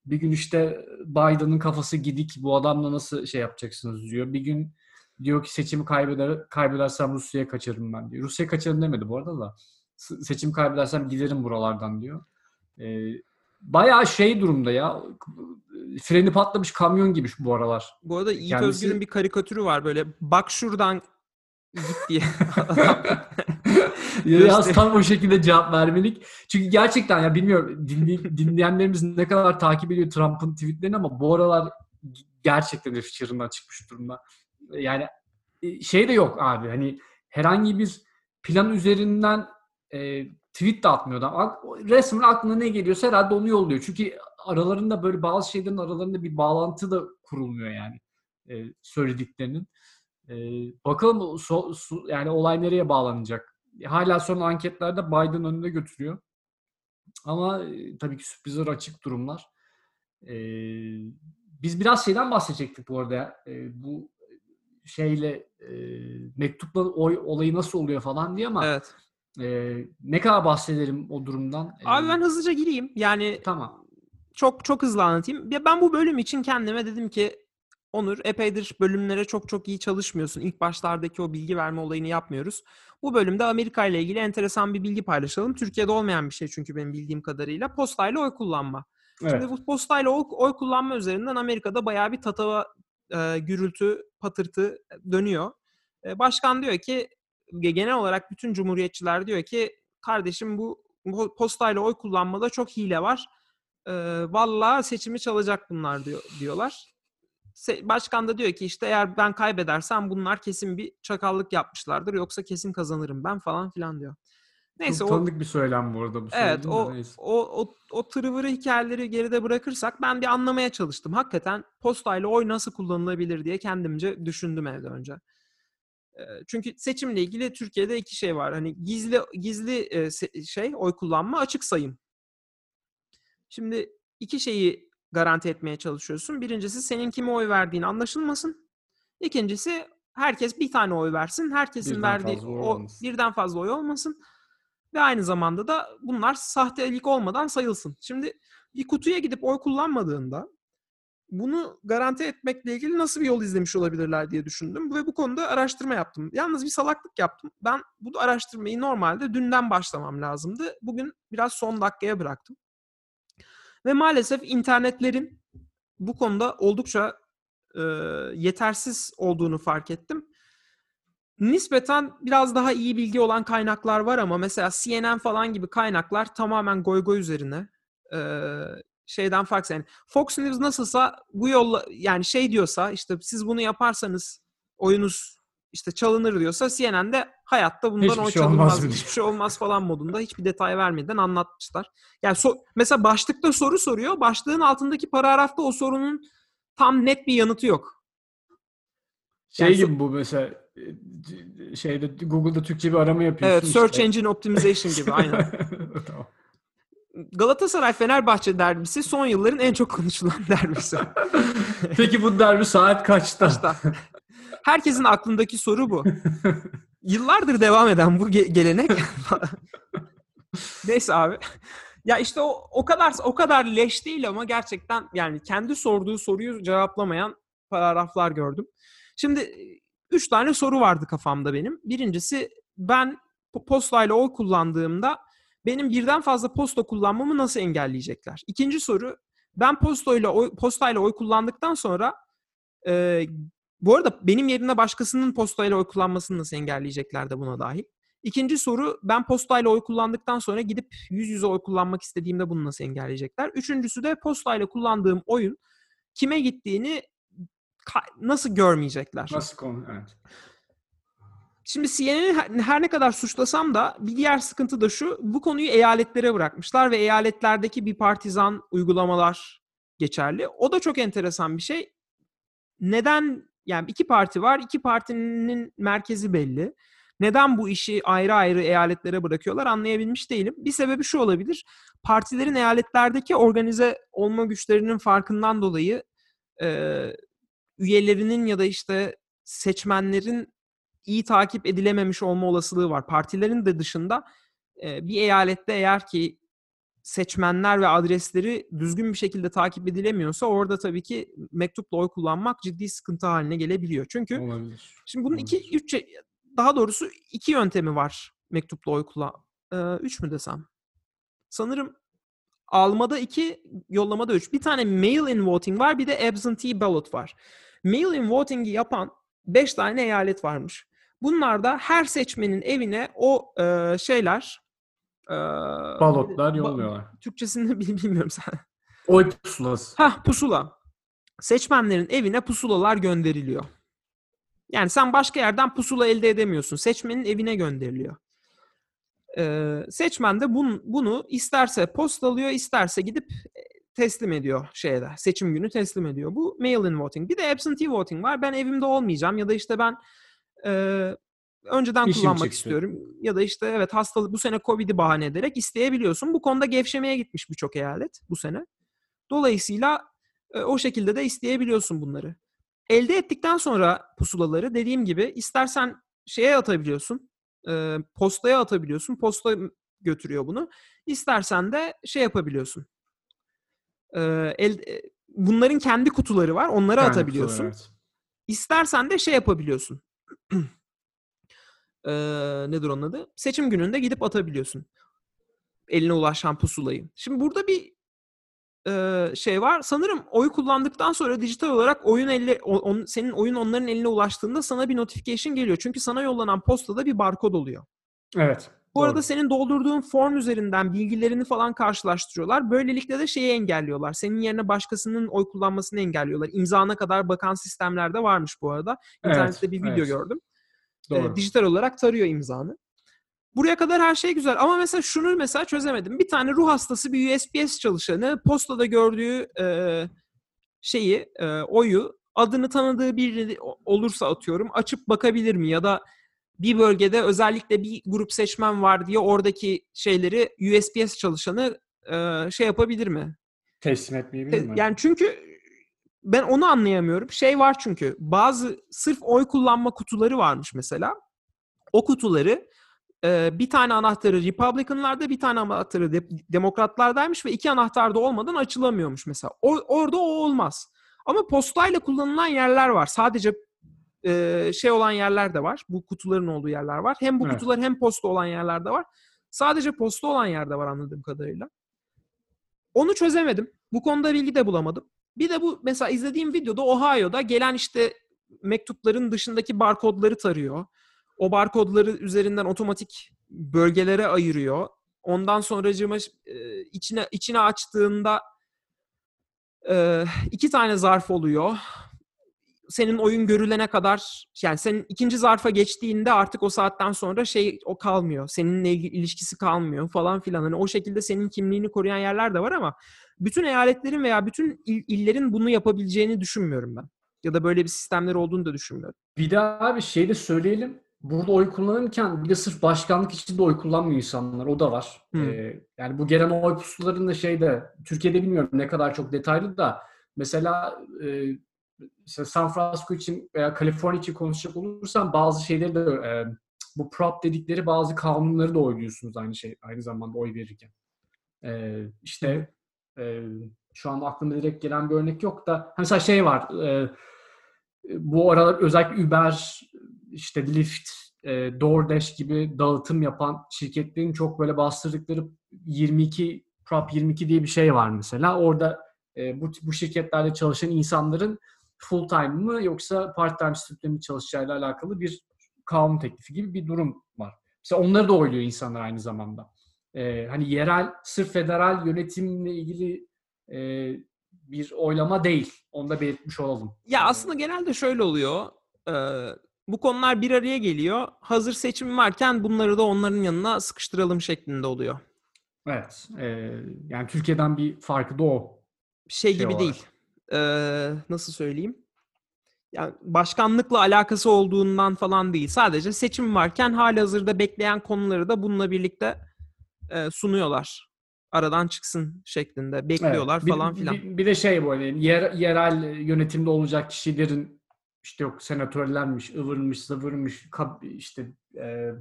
Bir gün işte Biden'ın kafası gidik bu adamla nasıl şey yapacaksınız diyor. Bir gün diyor ki seçimi kaybeder, kaybedersem Rusya'ya kaçarım ben diyor. Rusya'ya kaçarım demedi bu arada da. Se- Seçim kaybedersem giderim buralardan diyor. Ee, bayağı şey durumda ya. Freni patlamış kamyon gibi bu aralar. Bu arada Yiğit Kendisi- Özgür'ün bir karikatürü var böyle bak şuradan git diye. *laughs* Yaz Göster- tam o şekilde cevap vermelik. Çünkü gerçekten ya bilmiyorum dinley- dinleyenlerimiz ne kadar takip ediyor Trump'ın tweetlerini ama bu aralar gerçekten herif çığırından çıkmış durumda. Yani e, şey de yok abi hani herhangi bir plan üzerinden e, tweet de atmıyor adam. Resmen aklına ne geliyorsa herhalde onu yolluyor. Çünkü aralarında böyle bazı şeylerin aralarında bir bağlantı da kurulmuyor yani e, söylediklerinin. E, bakalım so- su- yani olay nereye bağlanacak? Hala son anketlerde Biden önünde götürüyor. Ama e, tabii ki sürprizler açık durumlar. E, biz biraz şeyden bahsedecektik bu arada. E, bu şeyle e, mektupla oy olayı nasıl oluyor falan diye ama evet. e, ne kadar bahsedelim o durumdan? Abi ben hızlıca gireyim. Yani tamam. çok çok hızlı anlatayım. Ya ben bu bölüm için kendime dedim ki Onur epeydir bölümlere çok çok iyi çalışmıyorsun. İlk başlardaki o bilgi verme olayını yapmıyoruz. Bu bölümde Amerika ile ilgili enteresan bir bilgi paylaşalım. Türkiye'de olmayan bir şey çünkü benim bildiğim kadarıyla. Postayla oy kullanma. Evet. Şimdi bu postayla oy, oy kullanma üzerinden Amerika'da bayağı bir tatava, e, gürültü, patırtı dönüyor. E, başkan diyor ki ge- genel olarak bütün cumhuriyetçiler diyor ki kardeşim bu bu postayla oy kullanmada çok hile var. E, vallahi seçimi çalacak bunlar diyor diyorlar. Başkan da diyor ki işte eğer ben kaybedersem bunlar kesin bir çakallık yapmışlardır yoksa kesin kazanırım ben falan filan diyor. Neyse Çok o tanıdık bir söylem bu arada bu Evet o, neyse. o, o, o tırıvırı hikayeleri geride bırakırsak ben bir anlamaya çalıştım. Hakikaten postayla oy nasıl kullanılabilir diye kendimce düşündüm evde önce. Çünkü seçimle ilgili Türkiye'de iki şey var. Hani gizli gizli şey oy kullanma, açık sayım. Şimdi iki şeyi garanti etmeye çalışıyorsun. Birincisi senin kime oy verdiğin anlaşılmasın. İkincisi herkes bir tane oy versin. Herkesin Birden verdiği fazla o olmasın. birden fazla oy olmasın. Ve aynı zamanda da bunlar sahtelik olmadan sayılsın. Şimdi bir kutuya gidip oy kullanmadığında bunu garanti etmekle ilgili nasıl bir yol izlemiş olabilirler diye düşündüm ve bu konuda araştırma yaptım. Yalnız bir salaklık yaptım. Ben bu araştırmayı normalde dünden başlamam lazımdı. Bugün biraz son dakikaya bıraktım. Ve maalesef internetlerin bu konuda oldukça e, yetersiz olduğunu fark ettim. Nispeten biraz daha iyi bilgi olan kaynaklar var ama mesela CNN falan gibi kaynaklar tamamen goy goy üzerine e, şeyden farksız. Yani Fox News nasılsa bu yolla yani şey diyorsa işte siz bunu yaparsanız oyunuz işte çalınır diyorsa CNN'de hayatta bundan Hiçbir oy şey çalınmaz, olmaz hiçbir şey olmaz falan modunda hiçbir detay vermeden anlatmışlar. Yani so- mesela başlıkta soru soruyor. Başlığın altındaki paragrafta o sorunun tam net bir yanıtı yok. Şey Yani gibi bu mesela e, şeyde Google'da Türkçe bir arama yapıyorsun. Evet, search işte. engine optimization gibi aynen. *laughs* tamam. Galatasaray Fenerbahçe derbisi son yılların en çok konuşulan *laughs* derbisi. Peki bu derbi saat kaçta? Kaçta? Herkesin aklındaki soru bu. Yıllardır devam eden bu ge- gelenek. *laughs* Neyse abi. Ya işte o o kadar o kadar leş değil ama gerçekten yani kendi sorduğu soruyu cevaplamayan paragraflar gördüm. Şimdi e, üç tane soru vardı kafamda benim. Birincisi ben po- postayla oy kullandığımda benim birden fazla posta kullanmamı nasıl engelleyecekler? İkinci soru ben postayla oy, postayla oy kullandıktan sonra e, bu arada benim yerine başkasının postayla oy kullanmasını nasıl engelleyecekler de buna dahil. İkinci soru ben postayla oy kullandıktan sonra gidip yüz yüze oy kullanmak istediğimde bunu nasıl engelleyecekler? Üçüncüsü de postayla kullandığım oyun kime gittiğini nasıl görmeyecekler? Nasıl konu? Evet. Şimdi CNN'i her ne kadar suçlasam da bir diğer sıkıntı da şu. Bu konuyu eyaletlere bırakmışlar ve eyaletlerdeki bir partizan uygulamalar geçerli. O da çok enteresan bir şey. Neden yani iki parti var. iki partinin merkezi belli. Neden bu işi ayrı ayrı eyaletlere bırakıyorlar anlayabilmiş değilim. Bir sebebi şu olabilir. Partilerin eyaletlerdeki organize olma güçlerinin farkından dolayı e, üyelerinin ya da işte seçmenlerin iyi takip edilememiş olma olasılığı var. Partilerin de dışında e, bir eyalette eğer ki seçmenler ve adresleri düzgün bir şekilde takip edilemiyorsa orada tabii ki mektupla oy kullanmak ciddi sıkıntı haline gelebiliyor. Çünkü Olabilir. şimdi bunun iki, Olabilir. üç, çe- daha doğrusu iki yöntemi var mektupla oy kullan. Ee, üç mü desem? Sanırım almada iki, yollamada üç. Bir tane mail-in voting var, bir de absentee ballot var. Mail-in voting'i yapan beş tane eyalet varmış. Bunlarda her seçmenin evine o e, şeyler e, Balotlar ba- yolluyorlar. Türkçesini *laughs* bil- bilmiyorum sen. Oy pusulası. Hah pusula. Seçmenlerin evine pusulalar gönderiliyor. Yani sen başka yerden pusula elde edemiyorsun. Seçmenin evine gönderiliyor. Ee, seçmen de bunu, bunu isterse postalıyor, isterse gidip e, teslim ediyor şeyde. Seçim günü teslim ediyor. Bu mail-in voting. Bir de absentee voting var. Ben evimde olmayacağım ya da işte ben e, önceden İşim kullanmak çıktı. istiyorum. Ya da işte evet hastalık bu sene Covid'i bahane ederek isteyebiliyorsun. Bu konuda gevşemeye gitmiş birçok eyalet bu sene. Dolayısıyla e, o şekilde de isteyebiliyorsun bunları. Elde ettikten sonra pusulaları dediğim gibi istersen şeye atabiliyorsun. e, postaya atabiliyorsun. Posta götürüyor bunu. İstersen de şey yapabiliyorsun. E, el, bunların kendi kutuları var. Onlara Kendi atabiliyorsun. kutuları, evet. İstersen de şey yapabiliyorsun. *clears throat* Ee, nedir onun adı? Seçim gününde gidip atabiliyorsun. Eline ulaşan pusulayı. Şimdi burada bir e, şey var. Sanırım oy kullandıktan sonra dijital olarak oyun elle, on- senin oyun onların eline ulaştığında sana bir notification geliyor. Çünkü sana yollanan postada bir barkod oluyor. Evet. Bu doğru. arada senin doldurduğun form üzerinden bilgilerini falan karşılaştırıyorlar. Böylelikle de şeyi engelliyorlar. Senin yerine başkasının oy kullanmasını engelliyorlar. İmzana kadar bakan sistemlerde varmış bu arada. Evet, İnternette bir video evet. gördüm. Doğru. dijital olarak tarıyor imzanı. Buraya kadar her şey güzel ama mesela şunu mesela çözemedim. Bir tane ruh hastası bir USPS çalışanı postada gördüğü e, şeyi, e, oyu adını tanıdığı biri olursa atıyorum açıp bakabilir mi? Ya da bir bölgede özellikle bir grup seçmen var diye oradaki şeyleri USPS çalışanı e, şey yapabilir mi? Teslim etmeyebilir mi? Yani çünkü ben onu anlayamıyorum. Şey var çünkü bazı sırf oy kullanma kutuları varmış mesela. O kutuları e, bir tane anahtarı Republican'larda bir tane anahtarı de- Demokratlardaymış ve iki anahtar da olmadan açılamıyormuş mesela. O, orada o olmaz. Ama postayla kullanılan yerler var. Sadece e, şey olan yerler de var. Bu kutuların olduğu yerler var. Hem bu Evet. kutular hem posta olan yerler de var. Sadece posta olan yerde var anladığım kadarıyla. Onu çözemedim. Bu konuda bilgi de bulamadım. Bir de bu mesela izlediğim videoda Ohio'da gelen işte mektupların dışındaki barkodları tarıyor. O barkodları üzerinden otomatik bölgelere ayırıyor. Ondan sonracığıma e, içine içine açtığında e, iki tane zarf oluyor. senin oyun görülene kadar yani senin ikinci zarfa geçtiğinde artık o saatten sonra şey o kalmıyor. Seninle ilgili ilişkisi kalmıyor falan filan. Hani o şekilde senin kimliğini koruyan yerler de var ama bütün eyaletlerin veya bütün il- illerin bunu yapabileceğini düşünmüyorum ben. Ya da böyle bir sistemleri olduğunu da düşünmüyorum. Bir daha bir şey de söyleyelim. Burada oy kullanırken bir de sırf başkanlık için de oy kullanmıyor insanlar. O da var. Hı. Ee, yani bu gelen oy pusularında şeyde Türkiye'de bilmiyorum ne kadar çok detaylı da mesela, e, mesela San Francisco için veya Kaliforniya için konuşacak olursam bazı şeyleri de e, bu prop dedikleri bazı kanunları da oyluyorsunuz aynı şey aynı zamanda oy verirken. E, işte e, şu anda aklıma direkt gelen bir örnek yok da mesela şey var e, bu aralar özellikle Uber, işte Lyft, e, DoorDash gibi dağıtım yapan şirketlerin çok böyle bastırdıkları 22 Prop 22 diye bir şey var mesela. Orada e, bu bu şirketlerde çalışan insanların full time mı yoksa part time statüde mi çalışacağıyla alakalı bir kanun teklifi gibi bir durum var. Mesela onları da oyluyor insanlar aynı zamanda. E, hani yerel, sırf federal yönetimle ilgili e, bir oylama değil. Onu da belirtmiş olalım. Ya aslında genelde şöyle oluyor. Ee, bu konular bir araya geliyor. Hazır seçim varken bunları da onların yanına sıkıştıralım şeklinde oluyor. Evet. e, yani Türkiye'den bir farkı da o. Şey, Şey gibi olarak. değil. Ee, nasıl söyleyeyim? Yani başkanlıkla alakası olduğundan falan değil. Sadece seçim varken halihazırda bekleyen konuları da bununla birlikte e, sunuyorlar. Aradan çıksın şeklinde bekliyorlar Evet. Bir- falan filan. Bir, bir de şey böyle yer, yerel yönetimde olacak kişilerin işte yok senatörlermiş, ıvırmış, zıvırmış, işte e,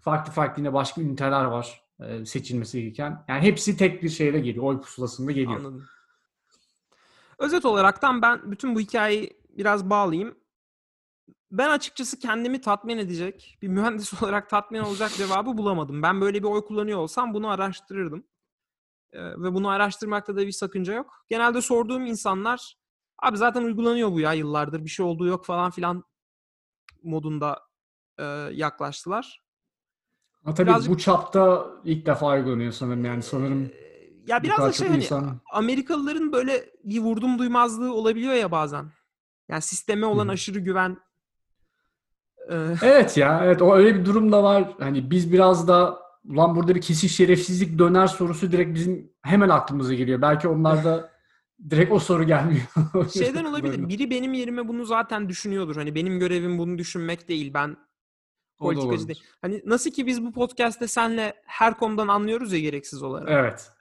farklı farklı yine başka üniteler var e, seçilmesi gereken. Yani hepsi tek bir şeyle geliyor. Oy pusulasında geliyor. Anladım. Özet olaraktan ben bütün bu hikayeyi biraz bağlayayım. Ben açıkçası kendimi tatmin edecek, bir mühendis *laughs* olarak tatmin olacak cevabı bulamadım. Ben böyle bir oy kullanıyor olsam bunu araştırırdım. Ee, ve bunu araştırmakta da bir sakınca yok. Genelde sorduğum insanlar, abi zaten uygulanıyor bu ya yıllardır, bir şey olduğu yok falan filan modunda e, yaklaştılar. Ama tabii birazcık- bu çapta ilk defa uygulanıyor sanırım yani sanırım. Ee, Ya bu biraz da şey hani insan- Amerikalıların böyle bir vurdum duymazlığı olabiliyor ya bazen. Yani sisteme olan Hı. aşırı güven. Ee, Evet ya evet o öyle bir durum da var. Hani biz biraz da ulan burada bir kesin şerefsizlik döner sorusu direkt bizim hemen aklımıza geliyor. Belki onlarda *laughs* direkt o soru gelmiyor. şeyden *laughs* olabilir. Biri benim yerime bunu zaten düşünüyordur. Hani benim görevim bunu düşünmek değil. Ben politikacı değil. Hani nasıl ki biz bu podcast'te senle her konudan anlıyoruz ya gereksiz olarak. Evet.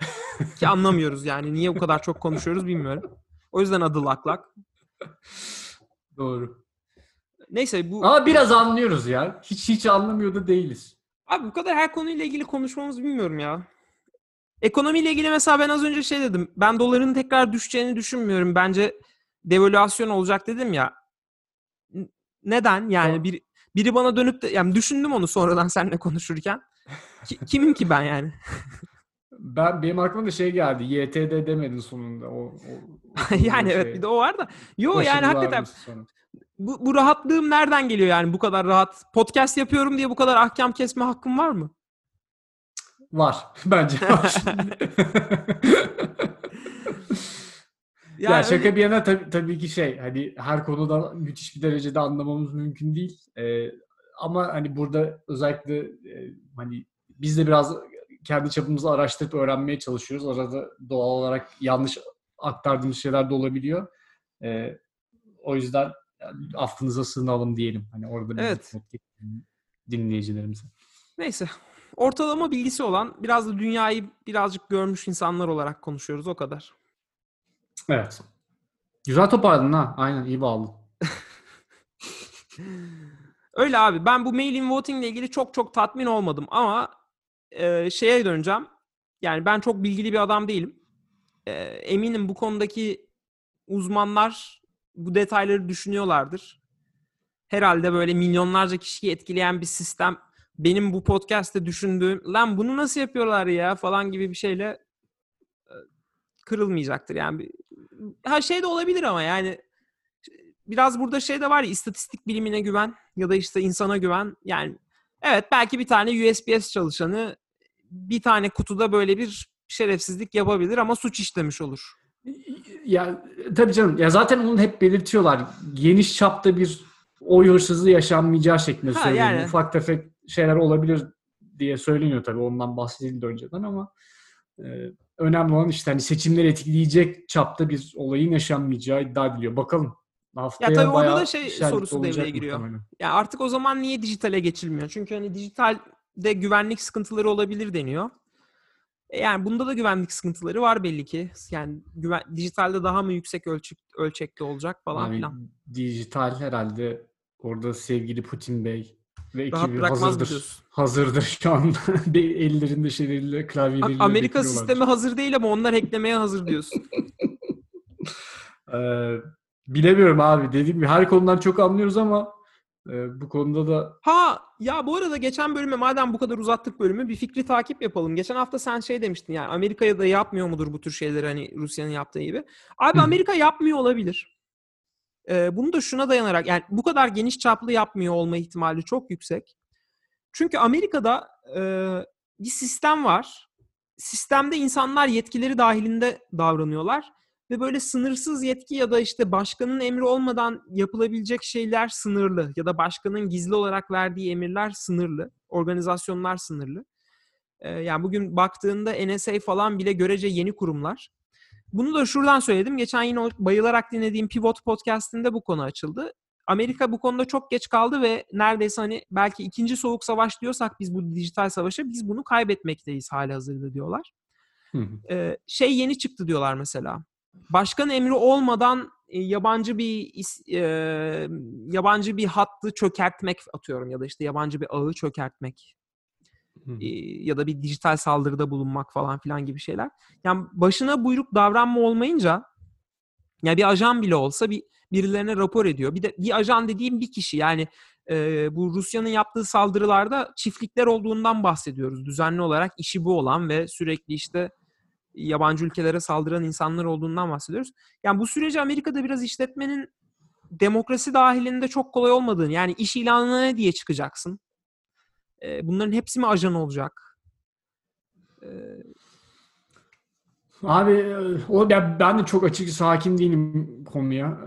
Ki anlamıyoruz *laughs* yani. Niye bu kadar çok konuşuyoruz bilmiyorum. O yüzden adı lak lak. Doğru. Neyse bu Ama biraz anlıyoruz ya. Hiç hiç anlamıyor da değiliz. Abi bu kadar her konuyla ilgili konuşmamız bilmiyorum ya. Ekonomiyle ilgili mesela ben az önce şey dedim. Ben doların tekrar düşeceğini düşünmüyorum. Bence devalüasyon olacak dedim ya. Neden? Yani bir, biri bana dönüp de yani düşündüm onu sonradan *laughs* seninle konuşurken. Ki- kimim ki ben yani? *laughs* Ben benim aklıma da şey geldi. YTD demedin sonunda. O, o, *laughs* o yani şey, evet bir de o var da. Yo yani hakikaten. Bu, bu rahatlığım nereden geliyor yani bu kadar rahat? Podcast yapıyorum diye bu kadar ahkam kesme hakkım var mı? Var. *laughs* Bence var. *laughs* ya Yani şaka öyle- bir yana tabii, tabii ki şey hani her konuda müthiş bir derecede anlamamız mümkün değil. Ee, ama hani burada özellikle e, hani biz de biraz kendi çapımızı araştırıp öğrenmeye çalışıyoruz. Arada doğal olarak yanlış aktardığımız şeyler de olabiliyor. Ee, o yüzden yani affınıza sığınalım diyelim. Hani orada Evet. dinleyicilerimize. Neyse. Ortalama bilgisi olan, biraz da dünyayı birazcık görmüş insanlar olarak konuşuyoruz o kadar. Evet. Güzel toparladın ha. Aynen iyi bağladın. *laughs* Öyle abi. Ben bu mail-in voting ile ilgili çok çok tatmin olmadım ama e, şeye döneceğim. Yani ben çok bilgili bir adam değilim. E, eminim bu konudaki uzmanlar bu detayları düşünüyorlardır. Herhalde böyle milyonlarca kişiyi etkileyen bir sistem benim bu podcast'te düşündüğüm lan bunu nasıl yapıyorlar ya falan gibi bir şeyle e, kırılmayacaktır. Yani ha şey de olabilir ama yani biraz burada şey de var ya istatistik bilimine güven ya da işte insana güven. Yani evet belki bir tane USPS çalışanı bir tane kutuda böyle bir şerefsizlik yapabilir ama suç işlemiş olur. Ya tabii canım. Ya zaten onu hep belirtiyorlar. Geniş çapta bir oy hırsızlığı yaşanmayacağı şeklinde Ha, söyleniyor. yani. Ufak tefek şeyler olabilir diye söyleniyor tabii. Ondan bahsedildi önceden ama e, önemli olan işte hani seçimleri etkileyecek çapta bir olayın yaşanmayacağı iddia ediliyor. Bakalım. Haftaya tabii orada da şey sorusu devreye giriyor. muhtemelen. Ya artık o zaman niye dijitale geçilmiyor? Çünkü hani dijitalde güvenlik sıkıntıları olabilir deniyor. E Yani bunda da güvenlik sıkıntıları var belli ki. Yani güven, dijitalde daha mı yüksek ölçek, ölçekli olacak falan Abi, filan. dijital herhalde orada sevgili Putin Bey ve ekibi hazırdır. diyorsun? Hazırdır şu an. *laughs* Bir ellerinde şeyleriyle klavyeleriyle Amerika sistemi hazır değil ama onlar hacklemeye hazır diyorsun. *laughs* Ee, bilemiyorum abi. Dediğim gibi her konudan çok anlıyoruz ama e, bu konuda da Ha ya bu arada geçen bölüme madem bu kadar uzattık bölümü bir fikri takip yapalım. Geçen hafta sen şey demiştin yani Amerika'ya da yapmıyor mudur bu tür şeyleri hani Rusya'nın yaptığı gibi. Abi. Amerika yapmıyor olabilir. Ee, bunu da şuna dayanarak yani bu kadar geniş çaplı yapmıyor olma ihtimali çok yüksek. Çünkü Amerika'da e, bir sistem var. Sistemde insanlar yetkileri dahilinde davranıyorlar ve böyle sınırsız yetki ya da işte başkanın emri olmadan yapılabilecek şeyler sınırlı ya da başkanın gizli olarak verdiği emirler sınırlı, organizasyonlar sınırlı. Ee, yani bugün baktığında NSA falan bile görece yeni kurumlar. Bunu da şuradan söyledim. Geçen yine bayılarak dinlediğim Pivot podcast'inde bu konu açıldı. Amerika bu konuda çok geç kaldı ve neredeyse hani belki ikinci soğuk savaş diyorsak biz bu dijital savaşa biz bunu kaybetmekteyiz hali hazırda diyorlar. Hı hı. Ee, şey yeni çıktı diyorlar mesela. Başkan emri olmadan e, yabancı bir e, yabancı bir hattı çökertmek atıyorum ya da işte yabancı bir ağı çökertmek e, ya da bir dijital saldırıda bulunmak falan filan gibi şeyler. Yani başına buyruk davranma olmayınca ya bir ajan bile olsa bir birilerine rapor ediyor. Bir de bir ajan dediğim bir kişi yani e, bu Rusya'nın yaptığı saldırılarda çiftlikler olduğundan bahsediyoruz. Düzenli olarak işi bu olan ve sürekli işte yabancı ülkelere saldıran insanlar olduğundan bahsediyoruz. Yani bu süreci Amerika'da biraz işletmenin demokrasi dahilinde çok kolay olmadığını yani iş ilanına ne diye çıkacaksın? E, bunların hepsi mi ajan olacak? E, Abi o ya ben de çok açıkçası hakim değilim konuya.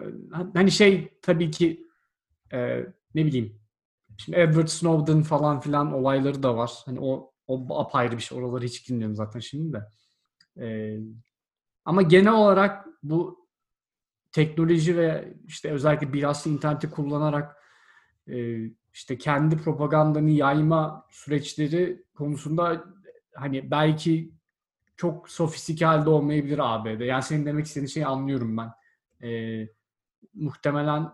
Hani şey tabii ki e, ne bileyim şimdi Edward Snowden falan filan olayları da var. Hani o o apayrı bir şey. Oraları hiç bilmiyorum zaten şimdi de. E, ama genel olarak bu teknoloji ve işte özellikle bilhassa interneti kullanarak e, işte kendi propagandanı yayma süreçleri konusunda hani belki çok sofistike halde olmayabilir ABD. Yani senin demek istediğin şeyi anlıyorum ben. Ee, muhtemelen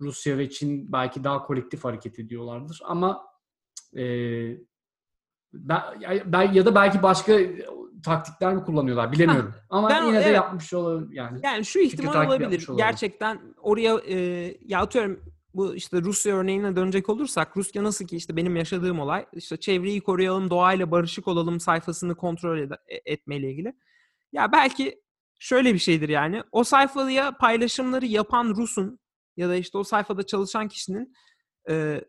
Rusya ve Çin belki daha kolektif hareket ediyorlardır ama e, ben, ben, ya da belki başka taktikler mi kullanıyorlar bilemiyorum. Ama Ben yine de evet. yapmış olabilir yani. Yani şu ihtimal olabilir. Gerçekten oraya e, ya atıyorum bu işte Rusya örneğine dönecek olursak Rusya nasıl ki işte benim yaşadığım olay işte çevreyi koruyalım, doğayla barışık olalım sayfasını kontrol ede- e, etmeyle ilgili. Ya belki şöyle bir şeydir yani. O sayfaya paylaşımları yapan Rus'un ya da işte o sayfada çalışan kişinin e,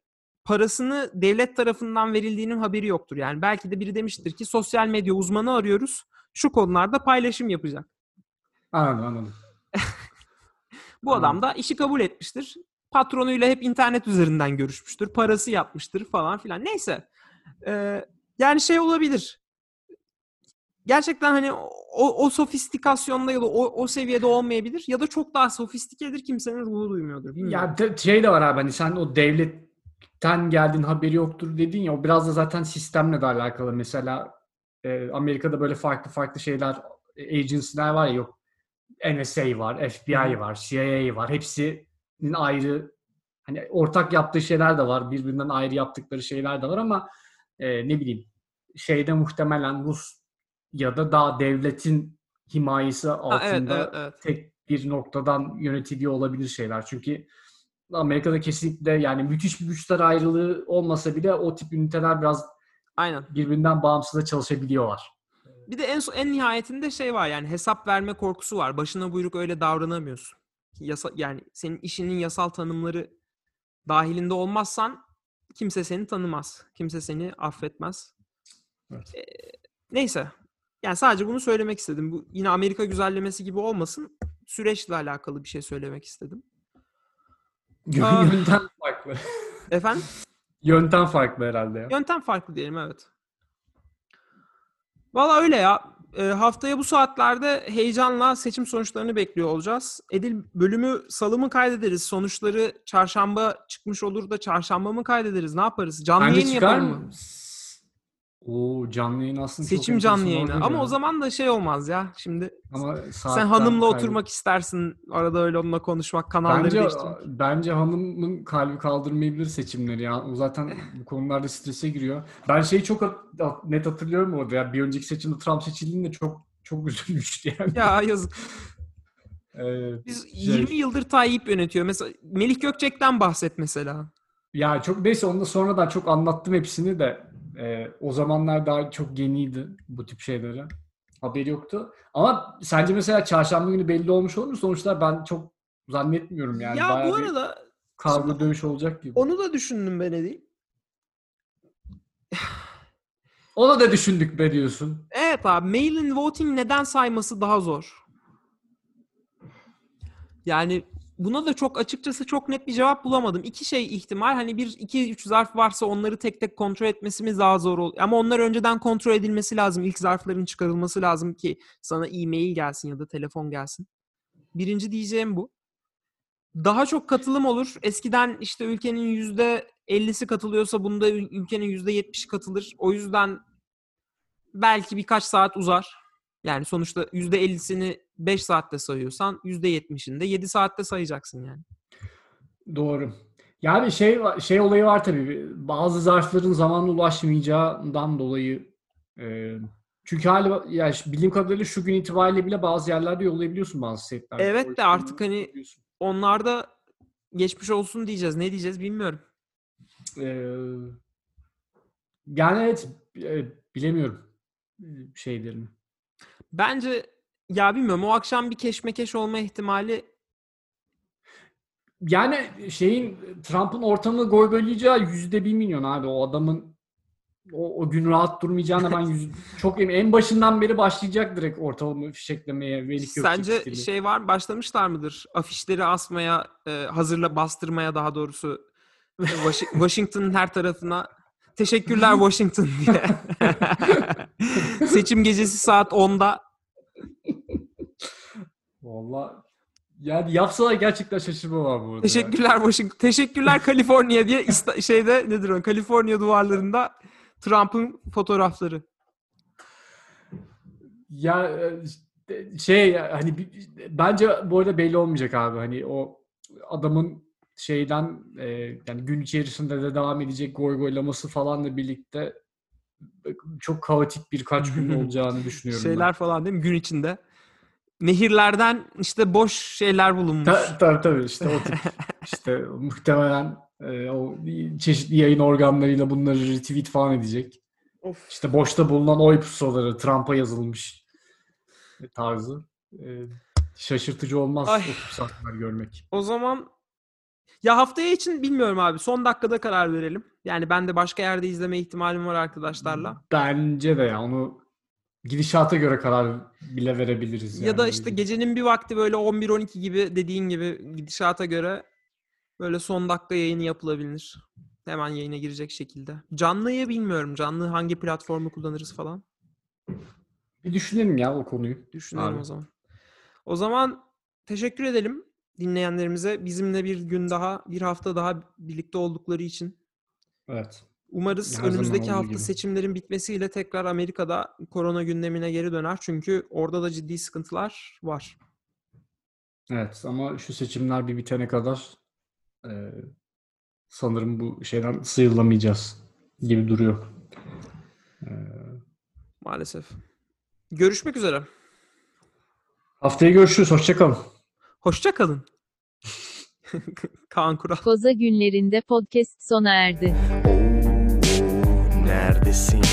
parasını devlet tarafından verildiğinin haberi yoktur. Yani belki de biri demiştir ki sosyal medya uzmanı arıyoruz. Şu konularda paylaşım yapacak. Anladım anladım. *laughs* Bu adam da işi kabul etmiştir. Patronuyla hep internet üzerinden görüşmüştür. Parası yapmıştır falan filan. Neyse. Ee, yani şey olabilir. Gerçekten hani o, o sofistikasyonda ya da o, o seviyede olmayabilir. Ya da çok daha sofistikedir kimsenin ruhu duymuyordur. Bilmiyorum. Ya şey de var abi hani sen o devletten geldiğin haberi yoktur dedin ya o biraz da zaten sistemle de alakalı. Mesela e, Amerika'da böyle farklı farklı şeyler e, agency'ler var ya yok NSA var, FBI var, CIA var. Hepsinin ayrı hani ortak yaptığı şeyler de var. Birbirinden ayrı yaptıkları şeyler de var ama e, ne bileyim şeyde muhtemelen Rus ya da daha devletin himayesi Ha, altında evet, evet, evet. tek bir noktadan yönetiliyor olabilir şeyler. Çünkü Amerika'da kesinlikle yani müthiş bir güçler ayrılığı olmasa bile o tip üniteler biraz Aynen. birbirinden bağımsız da çalışabiliyorlar. Bir de en son- en nihayetinde şey var yani hesap verme korkusu var. Başına buyruk öyle davranamıyorsun. Yasa, yani senin işinin yasal tanımları dahilinde olmazsan kimse seni tanımaz. Kimse seni affetmez. Evet. Ee, neyse. Yani sadece bunu söylemek istedim. Bu yine Amerika güzellemesi gibi olmasın. Süreçle alakalı bir şey söylemek istedim. Aa. Yöntem farklı. Efendim? Yöntem farklı herhalde ya. Yöntem farklı diyelim evet. Valla öyle ya. E, haftaya bu saatlerde heyecanla seçim sonuçlarını bekliyor olacağız. Edil bölümü salı mı kaydederiz? Sonuçları çarşamba çıkmış olur da çarşamba mı kaydederiz? Ne yaparız? Canlı Bence yayın çıkar mı? mı? Oo canlı yayın aslında çok Seçim canlı enteresan yayını. Ama ya. o zaman da şey olmaz ya. Şimdi Ama sen hanımla kaybı- oturmak istersin. Arada öyle onunla konuşmak, kanalları Bence değiştirmek. bence hanımın kalbi kaldırmayabilir seçimleri ya. O zaten bu konularda strese giriyor. Ben şeyi çok net hatırlıyorum orada ya. Bir önceki seçimde Trump seçildiğinde çok çok *laughs* üzülmüştü yani. Ya yazık. Ee, Biz şey- 20 yıldır Tayyip yönetiyor. Mesela Melih Gökçek'ten bahset mesela. Ya çok neyse onu da sonradan çok anlattım hepsini de. Ee, o zamanlar daha çok yeniydi bu tip şeyleri. Haberi yoktu. Ama sence mesela çarşamba günü belli olmuş olur mu sonuçlar? Ben çok zannetmiyorum yani. ya Bayağı bu arada kavga dövüş olacak gibi. onu da düşündüm ben Edil. *sighs* Onu da düşündük be diyorsun. Evet abi mail-in voting neden sayması daha zor? Yani buna da çok açıkçası çok net bir cevap bulamadım. İki şey ihtimal hani bir iki üç zarf varsa onları tek tek kontrol etmesi mi daha zor olur? Ama onlar önceden kontrol edilmesi lazım. İlk zarfların çıkarılması lazım ki sana e-mail gelsin ya da telefon gelsin. Birinci diyeceğim bu. Daha çok katılım olur. Eskiden işte ülkenin yüzde 50'si katılıyorsa bunda ül- ülkenin yüzde 70'i katılır. O yüzden belki birkaç saat uzar. Yani sonuçta %50'sini 5 saatte sayıyorsan %70'ini de 7 saatte sayacaksın yani. Doğru. Yani şey şey olayı var tabii. Bazı zarfların zamanla ulaşmayacağından dolayı e, çünkü hali yani bildiğim kadarıyla şu gün itibariyle bile bazı yerlerde yollayabiliyorsun bazı setlerde. Evet de artık hani-. Onlarda geçmiş olsun diyeceğiz. Ne diyeceğiz bilmiyorum. E, yani evet bilemiyorum şeylerini. Bence ya bilmiyorum o akşam bir keşmekeş olma ihtimali Yani şeyin Trump'ın ortamı goy goylayacağı yüzde bir milyon abi. O adamın o, o gün rahat durmayacağına ben yüz, çok eminim. En başından beri başlayacak direkt ortamı fişeklemeye. Gökçek Sence stili. şey var başlamışlar mıdır? Afişleri asmaya, e, hazırla bastırmaya daha doğrusu e, Washi- *laughs* Washington'ın her tarafına teşekkürler Washington diye. *laughs* Seçim gecesi saat 10'da Valla yani yapsalar gerçekten şaşırmam abi bu arada. teşekkürler Washington, teşekkürler *laughs* Kaliforniya diye İsta- şeyde nedir o? Kaliforniya duvarlarında Trump'ın fotoğrafları. Ya e, şey hani bence bu arada belli olmayacak abi. Hani o adamın şeyden e, yani gün içerisinde de devam edecek goy goylaması falanla birlikte e, çok kaotik birkaç gün *laughs* olacağını düşünüyorum Şeyler falan değil mi? Gün içinde. Nehirlerden işte boş şeyler bulunmuş. Ta- Tabii tabii işte o tip *laughs* işte muhtemelen e, o çeşitli yayın organlarıyla bunları retweet falan edecek. Of. İşte boşta bulunan oy pusuları Trump'a yazılmış tarzı. E, şaşırtıcı olmaz Ay. o sahneler görmek. O zaman ya haftaya için bilmiyorum abi. Son dakikada karar verelim. Yani ben de başka yerde izleme ihtimalim var arkadaşlarla. Bence de ya onu gidişata göre karar bile verebiliriz. Ya yani. da işte gecenin bir vakti böyle 11-12 gibi dediğin gibi gidişata göre böyle son dakika yayını yapılabilir. Hemen yayına girecek şekilde. Canlıyı bilmiyorum. Canlı hangi platformu kullanırız falan. bir düşünelim ya o konuyu. Düşünelim Abi. o zaman. O zaman teşekkür edelim dinleyenlerimize. Bizimle bir gün daha, bir hafta daha birlikte oldukları için. Evet. Umarız Her önümüzdeki hafta gibi. seçimlerin bitmesiyle tekrar Amerika'da korona gündemine geri döner. Çünkü orada da ciddi sıkıntılar var. Evet ama şu seçimler bir bitene kadar e, sanırım bu şeyden sıyrılamayacağız gibi duruyor. E, Maalesef. Görüşmek üzere. haftaya görüşürüz. Hoşçakalın. Hoşça kalın. *laughs* Kaan Kural. Koza günlerinde podcast sona erdi. this scene.